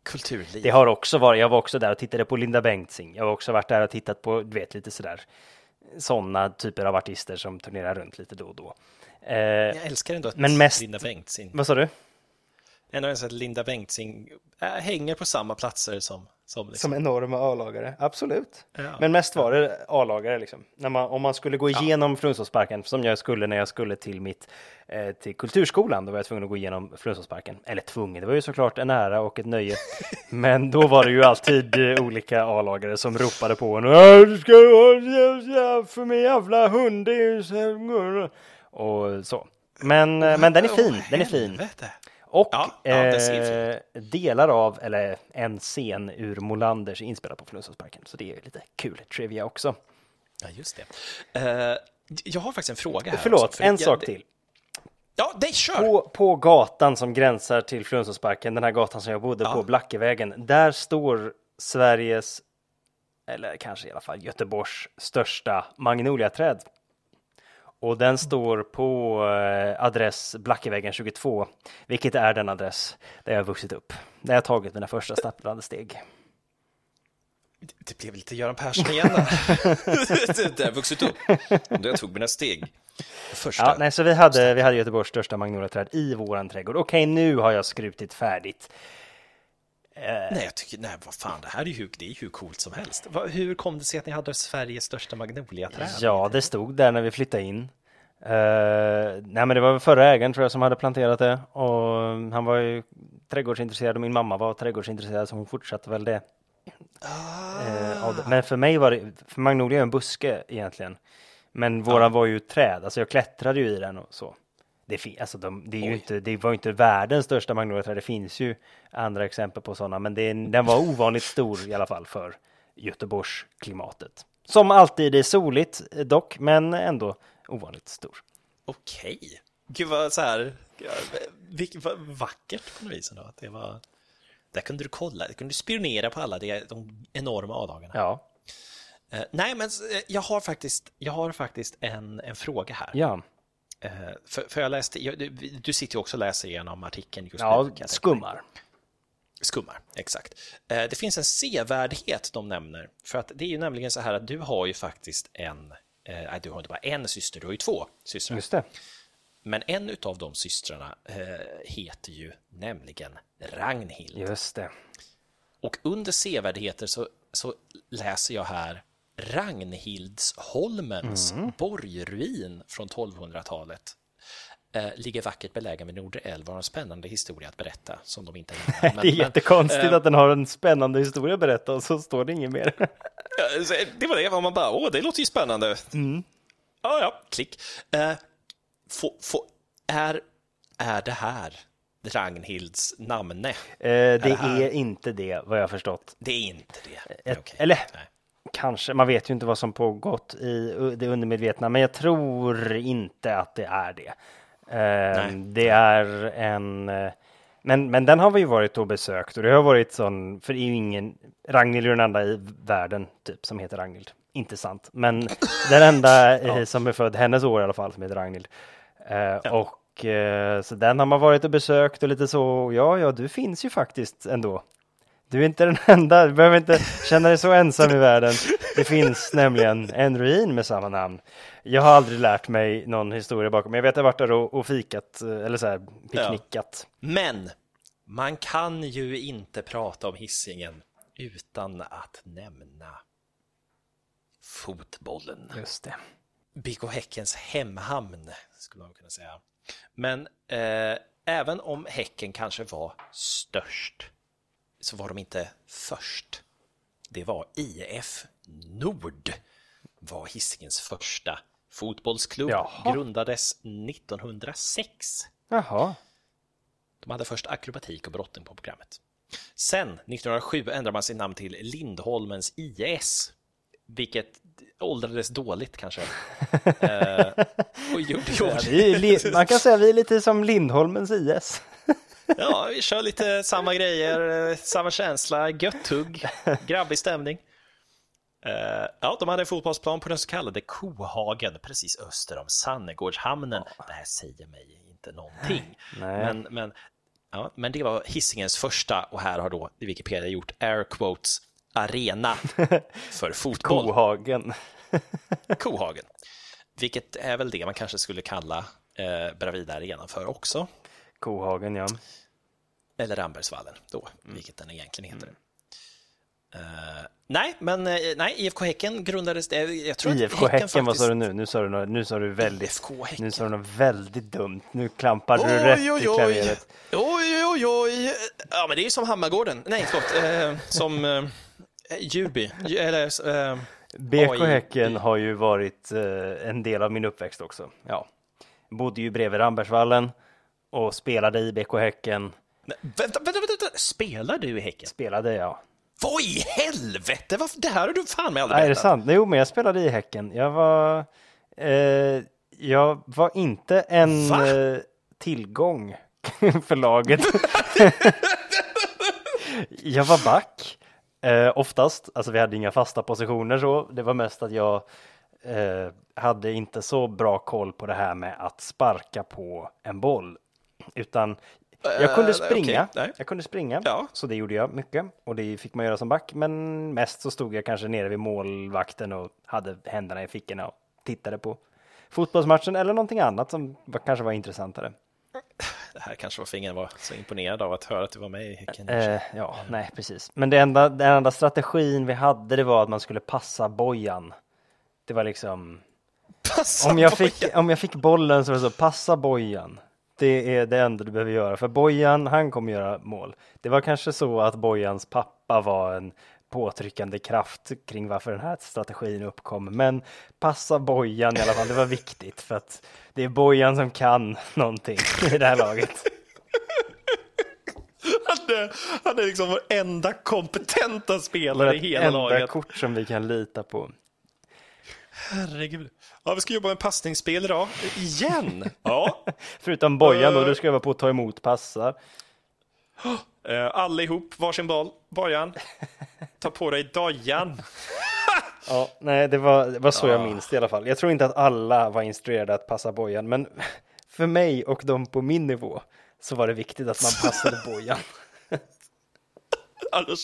Kulturliv. Det har också varit, jag var också där och tittade på Linda Bengtzing. Jag har också varit där och tittat på, du vet, lite sådär sådana typer av artister som turnerar runt lite då och då. Eh, Jag älskar ändå att Men mest- Linda Bengtzing, vad sa du? Ändå att Linda Bengtzing äh, hänger på samma platser som, som, liksom. Som enorma A-lagare, absolut. Ja. Men mest var det A-lagare liksom. När man, om man skulle gå igenom Flunåsparken, som jag skulle när jag skulle till mitt eh, till kulturskolan, då var jag tvungen att gå igenom Flunåsparken. Eller tvungen, det var ju såklart en ära och ett nöje. (laughs) Men då var det ju alltid eh, olika A-lagare som ropade på en. "Ja, Du ska för mig jävla hund, det är ju så här." Och så. Men, eh, men den är fin, den är fin. Helvete. Och Ja, det eh, delar av, eller en scen ur Molanders inspelad på Flundsåsparken. Så det är lite kul trivia också. Ja, just det. Eh, jag har faktiskt en fråga här. Förlåt, också, för en jag- sak det- till. Ja, nej, kör! På, på gatan som gränsar till Flundsåsparken, den här gatan som jag bodde Ja. på, Blackevägen, där står Sveriges, eller kanske i alla fall Göteborgs största magnoliaträd. Och den står på eh, adress Blackevägen 22, vilket är den adress där jag har vuxit upp. Där jag tagit mina första stapplande steg. Det blev lite Göran Persson igen (laughs) där. har vuxit upp. Då jag tog mina steg. Första. Ja, nej, så vi hade, vi hade Göteborgs största magnoliaträd i våran trädgård. Okej, nu har jag skrutit färdigt. Nej, jag tycker, nej, vad fan, det här är ju hur, det är hur coolt som helst. Hur kom det sig att ni hade Sveriges största magnoliaträd? Ja, det stod där när vi flyttade in. Uh, nej, men det var förra ägaren tror jag som hade planterat det och han var ju trädgårdsintresserad och min mamma var trädgårdsintresserad så hon fortsatte väl det. Eh, av det. Men för mig var det, för Magnolia är en buske egentligen. Men våran var ju träd, alltså jag klättrade ju i den och så. Det, alltså de, det, är ju Oj. inte, det var ju inte världens största magnoliaträd, det finns ju andra exempel på sådana, men det, den var ovanligt stor i alla fall för Göteborgs klimatet. Som alltid är soligt eh, dock, men ändå ovanligt stor. Okej. Gud vad så här, ja, vilket vad vackert på något vis ändå. Att det var, där kunde du kolla, där kunde du spionera på alla de, de enorma avdagarna. Ja, Eh, nej, men eh, jag har faktiskt, jag har faktiskt en, en fråga här. ja, för, för jag läste, jag, du, du sitter ju också och läser igenom artikeln just nu. ja mig. skummar. Skummar, exakt. Eh, Det finns en sevärdhet de nämner. För att det är ju nämligen så här att du har ju faktiskt en, eh, nej du har inte bara en syster, du har ju två systrar. Just det. Men en utav de systrarna eh, heter ju nämligen Ragnhild. Just det. Och under sevärdheter så, så läser jag här Ragnhildsholmens borgruin från 1200-talet. Eh, ligger vackert belägen vid Nordre älv och har en spännande historia att berätta som de inte har (laughs) det är jättekonstigt att den har en spännande historia att berätta och så står det inget mer. Så Det var det, var man bara, åh, det låter ju spännande. Ja, ja, klick. Eh, få, få, är, är det här Ragnhilds namne? Eh, det det här- är inte det, vad jag förstått. Det är inte det. Ett, Okej. Eller Nej. Kanske, man vet ju inte vad som pågått i det undermedvetna, men jag tror inte att det är det. Eh, det är en... Men, men den har vi ju varit och besökt och det har varit sån, för det är ju ingen, Ragnhild är den enda i världen typ som heter Ragnhild. Inte sant, men (laughs) den enda eh, som är född hennes år i alla fall som heter Ragnhild. Eh, Och eh, så den har man varit och besökt och lite så, ja, ja, du finns ju faktiskt ändå. Du är inte den (laughs) enda, du behöver inte känna dig så ensam i världen. Det finns nämligen en ruin med samma namn. Jag har aldrig lärt mig någon historia bakom, men jag vet att jag varit där och, och fikat, eh, eller så här, picknickat. Men man kan ju inte prata om hissingen utan att nämna fotbollen. Just det. BK Häckens hemhamn, skulle man kunna säga. Men eh, även om Häcken kanske var störst, så var de inte först. Det var IF Nord, var Hisingens första fotbollsklubb, Jaha. grundades 1906. Jaha. De hade först akrobatik och brottning på programmet. Sen, 1907, ändrade man sitt namn till Lindholmens IS, vilket åldrades dåligt kanske. (laughs) eh, och gjorde, Ja, gjorde, li- man kan säga att vi är lite som Lindholmens IS. (laughs) ja, vi kör lite samma grejer, eh, samma känsla, gött tugg, grabbig stämning. Eh, ja, de hade en fotbollsplan på den så kallade Kohagen, precis öster om Sannegårdshamnen. Det här säger mig inte någonting. Nej. Men, men, ja, men det var Hisingens första och här har då Wikipedia gjort air quotes arena för (laughs) fotboll. Kohagen. (laughs) Kohagen. Vilket är väl det man kanske skulle kalla eh, Bravida Arena för också. Kohagen, ja. Eller Rambergsvallen då, Mm. vilket den egentligen heter. Eh, nej, men eh, nej, IFK Häcken grundades... eh, Jag tror IFK Häcken, vad faktiskt- sa du nu? Nu sa du, nå- nu sa du väldigt, Häcken. nu sa du något väldigt dumt. Nu klampar du rätt i klaveret. Oj, oj, oj. Ja, men det är ju som Hammargården. Nej, förlåt. Eh, som eh, Djurby. Dju- Eller... Eh, BK AI. Häcken har ju varit eh, en del av min uppväxt också. Ja. Bodde ju bredvid Rambergsvallen och spelade i BK Häcken. Nej, vänta, vänta, vänta, spelar du i Häcken? Spelade jag. Vad i helvete? Det här har du fan med aldrig Nej, är det sant? Jo, men jag spelade i Häcken. Jag var, eh, jag var inte en Va? eh, tillgång (laughs) för laget. (laughs) jag var back eh, oftast. Alltså vi hade inga fasta positioner så. Det var mest att jag eh, hade inte så bra koll på det här med att sparka på en boll. Utan jag kunde Eh, springa. nej. Jag kunde springa, Ja. så det gjorde jag mycket och det fick man göra som back. Men mest så stod jag kanske nere vid målvakten och hade händerna i fickorna och tittade på fotbollsmatchen eller någonting annat som var, kanske var intressantare. Det här kanske var för ingen var så imponerad av att höra att du var med i Häcken. Eh, ja, nej, precis. Men det enda, den enda strategin vi hade, det var att man skulle passa bojan. Det var liksom, Passa om jag, bojan. fick, om jag fick bollen så var det så, passa bojan. Det är det enda du behöver göra, för Bojan, han kommer göra mål. Det var kanske så att Bojans pappa var en påtryckande kraft kring varför den här strategin uppkom. Men passa Bojan i alla fall, det var viktigt för att det är Bojan som kan någonting i det här laget. Han är, han är liksom vår enda kompetenta spelare i hela enda laget. kort som vi kan lita på. Herregud. Ja, vi ska jobba med passningsspel idag. Igen? Ja. (laughs) Förutom Bojan då, Eh. du ska öva på att ta emot passar. Uh, (gasps) allihop, varsin boll. Bojan, ta på dig dojan. (laughs) Ja, nej, det var, det var så jag Ah. minns det i alla fall. Jag tror inte att alla var instruerade att passa Bojan, men (laughs) för mig och de på min nivå så var det viktigt att man passade Bojan. Annars,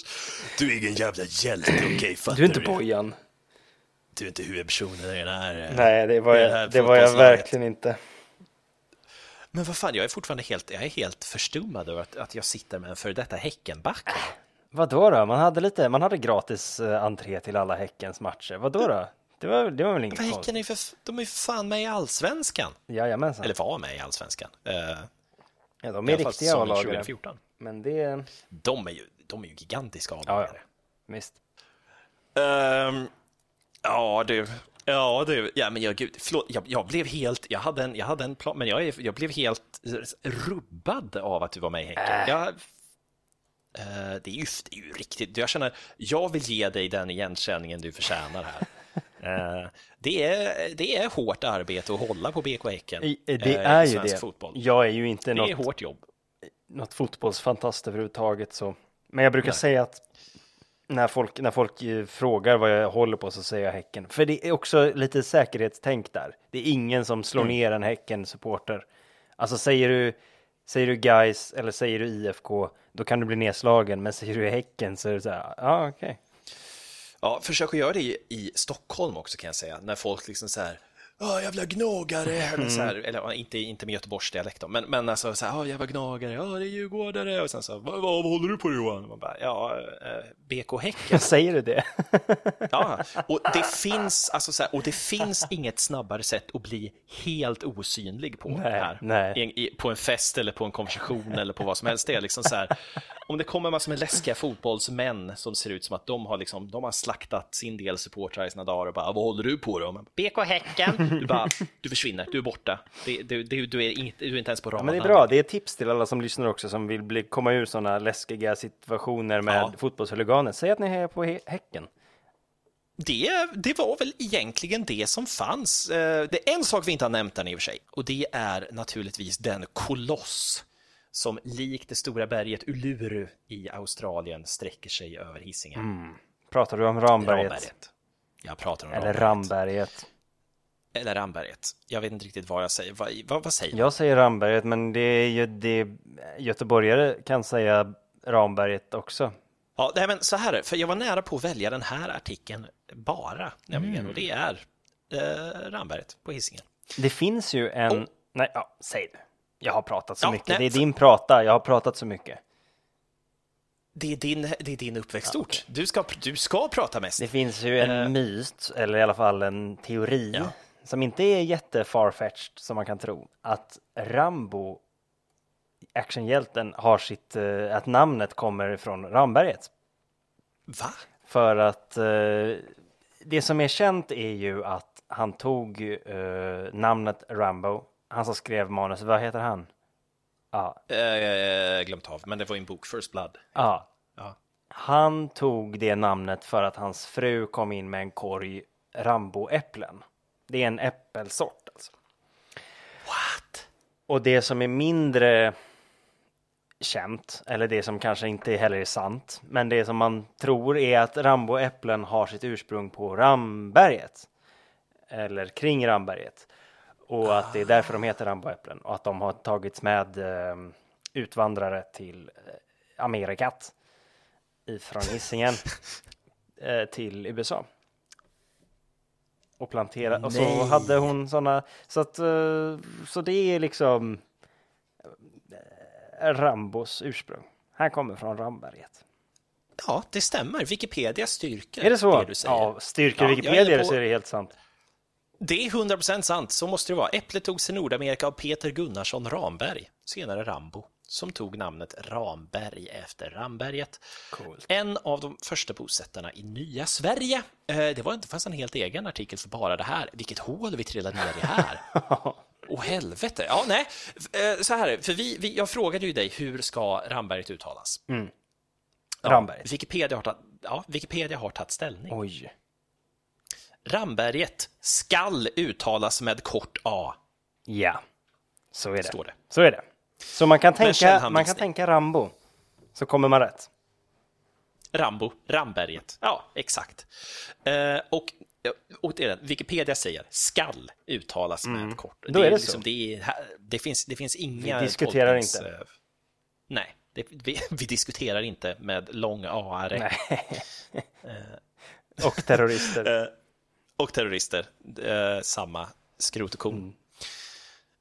du är ingen jävla hjälte, okej? fattar Du är inte Bojan. Du är inte huvudpersonen i den här... eh, Nej, det var, jag, det var jag verkligen inte. Men vad fan, jag är fortfarande helt, jag är helt förstummad över att, att jag sitter med en före detta Häckenback. Vad då då? Man hade lite, man hade gratis eh, entré till alla Häckens matcher. Vad då då? Det var, det var väl inget konstigt? Häcken är för, de är ju för fan med i Allsvenskan. Jajamensan. Eller var med i Allsvenskan. Uh, Ja, de är riktiga A-lagare. 2014. Men det, De är ju, de är ju gigantiska ja, ja, A-lagare. visst. Ehm, ja, du. Ja, du. Ja, men jag, gud, förlåt, jag, jag blev helt, jag hade en, jag hade en plan, men jag, är, jag blev helt rubbad av att du var med i Häcken. Jag, eh, det, är ju, det är ju riktigt, jag känner, jag vill ge dig den igenkänningen du förtjänar här. (laughs) Eh, det, är, det är hårt arbete att hålla på BK Häcken. I- Det eh, är ju det. Fotboll. Jag är ju inte Det är något, hårt jobb. något fotbollsfantast överhuvudtaget så. Men jag brukar säga att när folk, när folk eh, frågar vad jag håller på så säger jag Häcken. För det är också lite säkerhetstänk där. Det är ingen som slår ner en Häcken-supporter. Alltså säger du, säger du guys eller säger du IFK, då kan du bli nedslagen. Men säger du Häcken så är det så här, ja ah, okej. Ja, försök att göra det i, i Stockholm också kan jag säga, när folk liksom så här Ja, jävla gnagare, eller (laughs) så här, eller inte, inte med göteborgsdialekt då, men, men alltså så här, ja, jävla gnagare, ja, det är djurgårdare, och sen så, vad, vad håller du på Johan? Man bara, ja, eh, BK Häcken. (laughs) Säger du det? (laughs) Ja, och det finns, alltså så här, och det finns inget snabbare sätt att bli helt osynlig på Nej, här. nej. I, på en fest eller på en konversation eller på vad som helst. Det är liksom så här, om det kommer massor med läskiga fotbollsmän som ser ut som att de har, liksom, de har slaktat sin del supportrar i sina dagar och bara, vad håller du på då? BK Häcken. Du bara, (laughs) du försvinner, du är borta. Du, du, du, är inget, du är inte ens på radarn. Men det är bra, det är tips till alla som lyssnar också som vill bli, komma ur sådana läskiga situationer med Ja. fotbollshuliganer. Säg att ni är på Hä- Häcken. Det, det var väl egentligen det som fanns. Eh, Det är en sak vi inte har nämnt än i och för sig och det är naturligtvis den koloss som likt det stora berget Uluru i Australien sträcker sig över Hisingen. Pratar du om Ramberget? Ramberget. Jag pratar om Eller Ramberget. Ramberget? Eller Ramberget. Jag vet inte riktigt vad jag säger. Vad, vad, vad säger Jag säger Ramberget, men det är ju det göteborgare kan säga Ramberget också. Ja, nej, men så här är för jag var nära på att välja den här artikeln bara, nämligen, Mm. och det är eh, Ramberget på Hisingen. Det finns ju en... Oh. Nej, ja, säg det. Jag har pratat så Ja, mycket. nej, det är för- din prata. Jag har pratat så mycket. Det är din, det är din uppväxtort. du, ska, du ska prata mest. Det finns ju en Eh. myt, eller i alla fall en teori, Ja. Som inte är jätte farfetched som man kan tro, att Rambo, actionhjälten, har sitt, eh, att namnet kommer från Ramberget. Va? För att eh, det som är känt är ju att han tog eh, namnet Rambo, han som skrev manus, vad heter han? Ja. Eh, glömt av, men det var en bok, First Blood. Ja. Ja. Han tog det namnet för att hans fru kom in med en korg Ramboäpplen. Det är en äppelsort alltså. What? Och det som är mindre känt, eller det som kanske inte heller är sant, men det som man tror är att Ramboäpplen har sitt ursprung på Ramberget. Eller kring Ramberget. Och att det är därför de heter Ramboäpplen och att de har tagits med eh, utvandrare till eh, Amerikat ifrån Hisingen (laughs) eh, till USA. Och plantera och så Nej. hade hon sådana så att eh, så det är liksom eh, Rambos ursprung. Han kommer från Ramberget. Ja, det stämmer. Wikipedia styrker Är det så? du säger. ja, styrker Ja, Wikipedia på- så är det helt sant. Det är 100% sant, så måste det vara. Äpplet togs till Nordamerika av Peter Gunnarsson Ramberg, senare Rambo, som tog namnet Ramberg efter Ramberget. Coolt. En av de första bosättarna i nya Sverige. Eh, Det var inte fanns en helt egen artikel för bara det här. Vilket hål vi trillade ner i här. (laughs) Åh helvete. Ja, nej. Eh, Så här, för vi, vi, jag frågade ju dig hur ska Ramberget uttalas? Ja, Ramberget. Wikipedia har, tagit, ja, Wikipedia har tagit ställning. Oj. Ramberget skall uttalas med kort A. Ja, så är det. Står det. Så är det. Så man kan tänka, man kan tänka Rambo. Så kommer man rätt. Rambo, Ramberget. Ja, exakt. Eh, och, det är det. Wikipedia säger skall uttalas med kort. Mm. Då är det så. liksom, Det, är, det, finns, det finns inga... Vi diskuterar tolknings- inte. eh, Nej, det, vi, (laughs) vi diskuterar inte med lång A. (laughs) Och terrorister. (laughs) och terrorister. Eh, samma skrot och korn. Mm.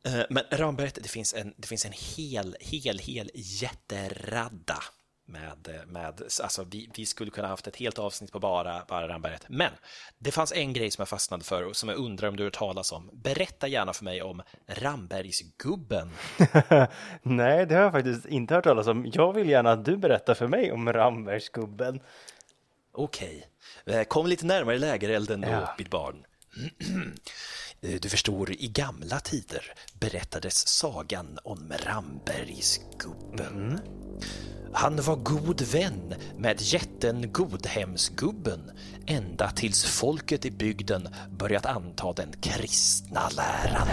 Eh, men Ramberget, det finns en, det finns en hel, hel, hel jätteradda med, med alltså vi, vi skulle kunna haft ett helt avsnitt på bara, bara Ramberget. Men det fanns en grej som jag fastnade för och som jag undrar om du har hört talas om. Berätta gärna för mig om Rambergsgubben. (laughs) Nej, det har jag faktiskt inte hört talas om. Jag vill gärna att du berättar för mig om Rambergsgubben. Okej, Eh, kom lite närmare lägerelden då, Ja. mitt barn. (clears throat) Eh, Du förstår, i gamla tider berättades sagan om Rambergsgubben. Han var god vän med jätten Godhemsgubben ända tills folket i bygden börjat anta den kristna läran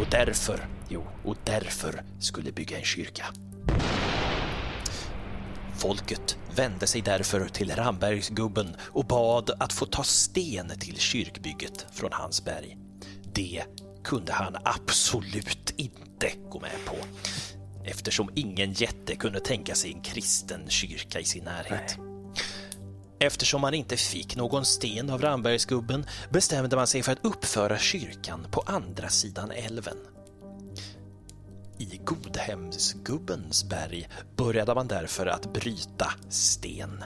och därför, jo, och därför skulle bygga en kyrka. Folket vände sig därför till Rambergsgubben och bad att få ta sten till kyrkbygget från hans berg. Det kunde han absolut inte gå med på eftersom ingen jätte kunde tänka sig en kristen kyrka i sin närhet. Eftersom man inte fick någon sten av Rambergsgubben bestämde man sig för att uppföra kyrkan på andra sidan älven. I Godhemsgubbens berg började man därför att bryta sten.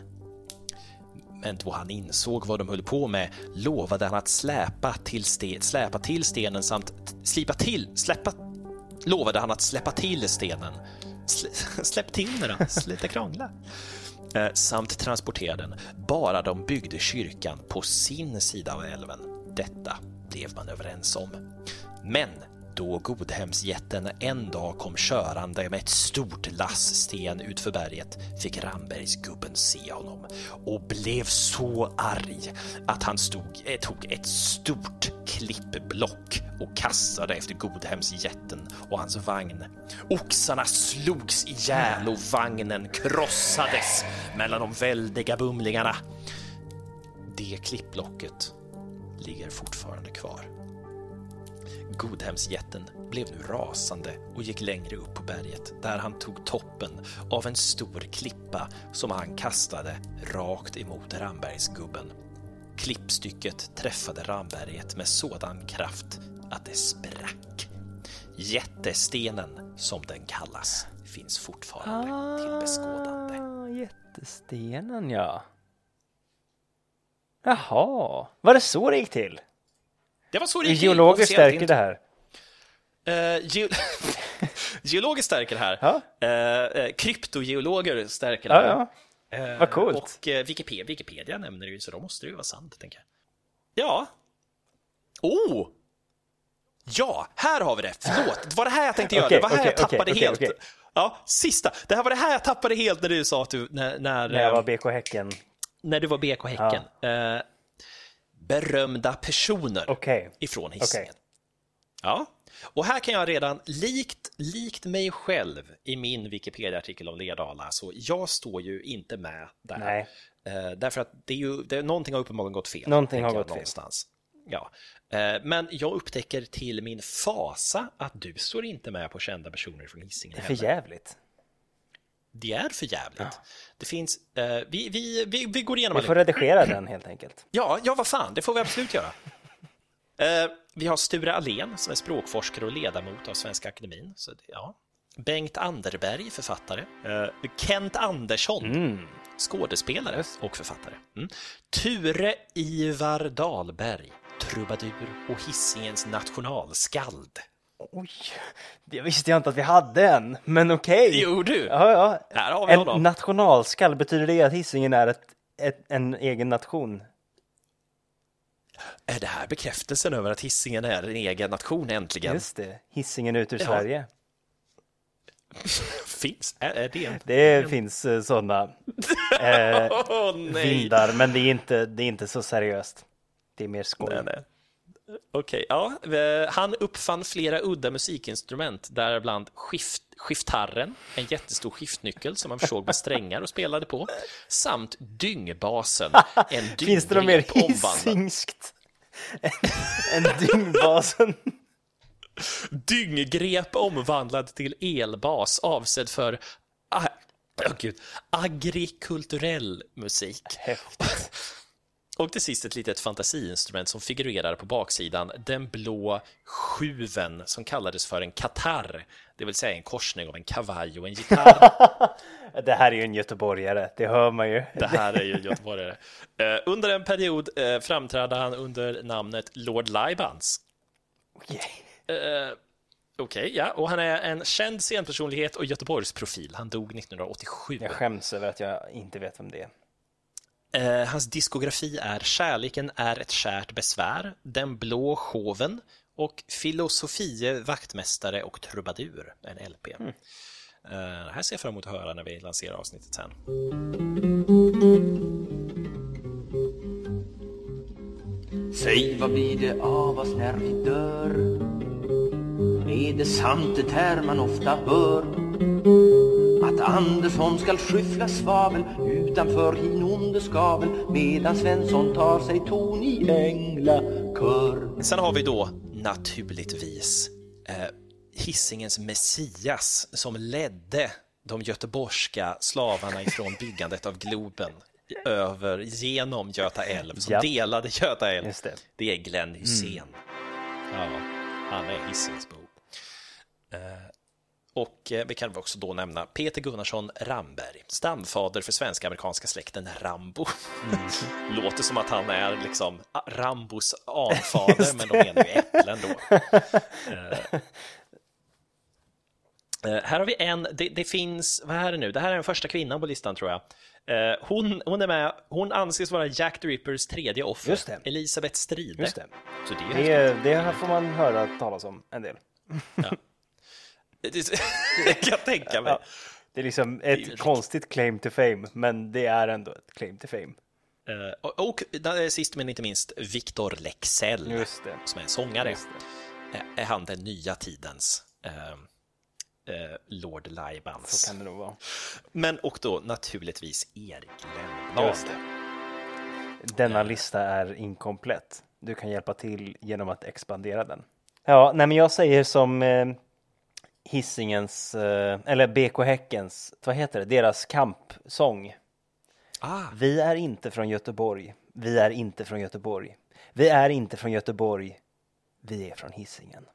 Men då han insåg vad de höll på med lovade han att släpa till, sten, släpa till stenen samt slipa till, släppa, lovade han att släppa till stenen. Slä, (laughs) släpp till den då, sluta krångla. (laughs) Eh, samt transportera den, bara de byggde kyrkan på sin sida av älven. Detta blev man överens om. Men då Godhemsjätten en dag kom körande med ett stort lass sten utför berget fick Rambergsgubben se honom och blev så arg att han stod, eh, tog ett stort klippblock och kastade efter Godhemsjätten och hans vagn. Oxarna slogs ihjäl och vagnen krossades mellan de väldiga bumlingarna. Det klippblocket ligger fortfarande kvar. Godhemsjätten blev nu rasande och gick längre upp på berget där han tog toppen av en stor klippa som han kastade rakt emot Rambergsgubben. Klippstycket träffade Ramberget med sådan kraft att det sprack. Jättestenen, som den kallas, finns fortfarande till beskådande. Ah, jättestenen ja. Jaha, var det så det gick till? Det var så det gick stärker det här. Eh, ge (laughs) geologer stärker det här. Ja. Eh, kryptogeologer stärker det Ja, här. ja. Eh, Vad coolt. Och Wikipedia, Wikipedia nämner det ju, så då måste det ju vara sant, tänker jag. Ja. Oh! Ja, här har vi det. Förlåt, det var det här jag tänkte göra. Okej, det var här okej, jag tappade okej, helt. Ja, sista. Det här var det här jag tappade helt när du sa att du... När, när, När jag var BK Häcken. när du var BK Häcken. Eh, berömda personer Okej. ifrån Hisingen. Okej. Ja, och här kan jag redan, likt, likt mig själv i min Wikipedia-artikel om Lerdala, så jag står ju inte med där. Nej. Eh, därför att det är ju, det, någonting har uppenbarligen gått fel. Någonting har gått fel. någonstans. Ja. Eh, men jag upptäcker till min fasa att du står inte med på kända personer från Hisingen Det är för jävligt. Det är för jävligt. Det finns, eh, vi, vi, vi, vi går igenom Vi får redigera den helt enkelt. Ja, ja, vad fan, det får vi absolut göra. Eh, vi har Sture Allén som är språkforskare och ledamot av Svenska Akademin. Så det, ja. Bengt Anderberg, författare. Eh, Kent Andersson, skådespelare och författare. Mm. Ture Ivar Dahlberg, trubadur och Hisingens nationalskald. Oj, det visste jag inte att vi hade en, men okej. Jo, du! Ja, ja. Här har vi en honom. nationalskall, betyder det att Hisingen är ett, ett, en egen nation? Är det här bekräftelsen över att Hisingen är en egen nation äntligen? Just det, Hisingen ut ur Ja. Sverige. (laughs) Finns? Är, är det en... Det finns uh, sådana (laughs) eh, nej! vindar, men det är, inte, det är inte så seriöst. Det är mer skoj. Nej, nej. Okej, ja. eh, Han uppfann flera udda musikinstrument, däribland skift, skiftharren, en jättestor skiftnyckel som man försåg med strängar och spelade på, samt dyngbasen, en (laughs) Finns det något mer hissingskt än dyngbasen? Dynggrep omvandlad till elbas avsedd för åh gud, agrikulturell musik. Häftigt. Och till sist ett litet fantasiinstrument som figurerar på baksidan, den blå sjuven som kallades för en katarr, det vill säga en korsning av en kavaj och en gitarr. (laughs) Det här är ju en göteborgare, det hör man ju. Det här är ju göteborgare. Eh, Under en period eh, framträdde han under namnet Lord Libans. Okej. Eh, Okej, ja, och han är en känd scenpersonlighet och Göteborgsprofil. Han dog 1987. Jag skäms över att jag inte vet vem det är. Eh, hans diskografi är Kärleken är ett kärt besvär, Den blå showen och Filosofie, vaktmästare och trubadur, en LP. Mm. Eh, det här ser jag fram emot att höra när vi lanserar avsnittet sen. Säg vad blir det av oss när vi dör? Är det sant det här man ofta hör? Att Andersson skall skyffla svavel utanför hin onde skavel medan Svensson tar sig ton i änglakör. Sen har vi då naturligtvis eh, Hissingens Messias som ledde de göteborgska slavarna ifrån byggandet av Globen över genom Göta älv, som Ja. delade Göta älv. Just det. Det är Glenn Hysén. Ja, han är Hisingsbo. Eh, och eh, vi kan också då nämna Peter Gunnarsson Ramberg, stamfader för svenska amerikanska släkten Rambo. (laughs) Låter som att han är liksom ah, Rambos anfader, men de menar ju äpplen då. (laughs) Eh, eh, här har vi en, det, det finns, vad är det nu? Det här är den första kvinnan på listan tror jag. Hon, hon är med, hon anses vara Jack the Rippers tredje offer, Just det. Elisabeth Stride. Just det. Så det är Det, det här får man höra talas om en del. Det (laughs) det (laughs) kan jag tänka mig. Ja. Det är liksom är ett riktigt- konstigt claim to fame, men det är ändå ett claim to fame. Eh, och, och sist men inte minst Victor Lexell, som är en sångare. Eh, Är han den nya tidens eh, eh, Lord Så Laibans? kan det nog vara. Men och då naturligtvis Erik Lennblad. Denna lista är inkomplett. Du kan hjälpa till genom att expandera den. Ja, nej men jag säger som Hissingens, eh, eller BK Häckens, vad heter det, deras kampsång. Ah, Vi är inte från Göteborg. Vi är inte från Göteborg. Vi är inte från Göteborg. Vi är från Hisingen.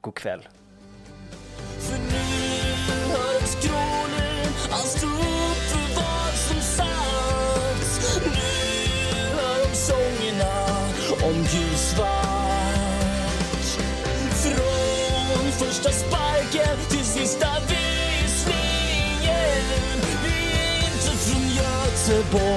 God kväll. För nu hör de skrålen, han står upp för vad som sagts. Nu hör de sångerna om ljusvart. Göteborg.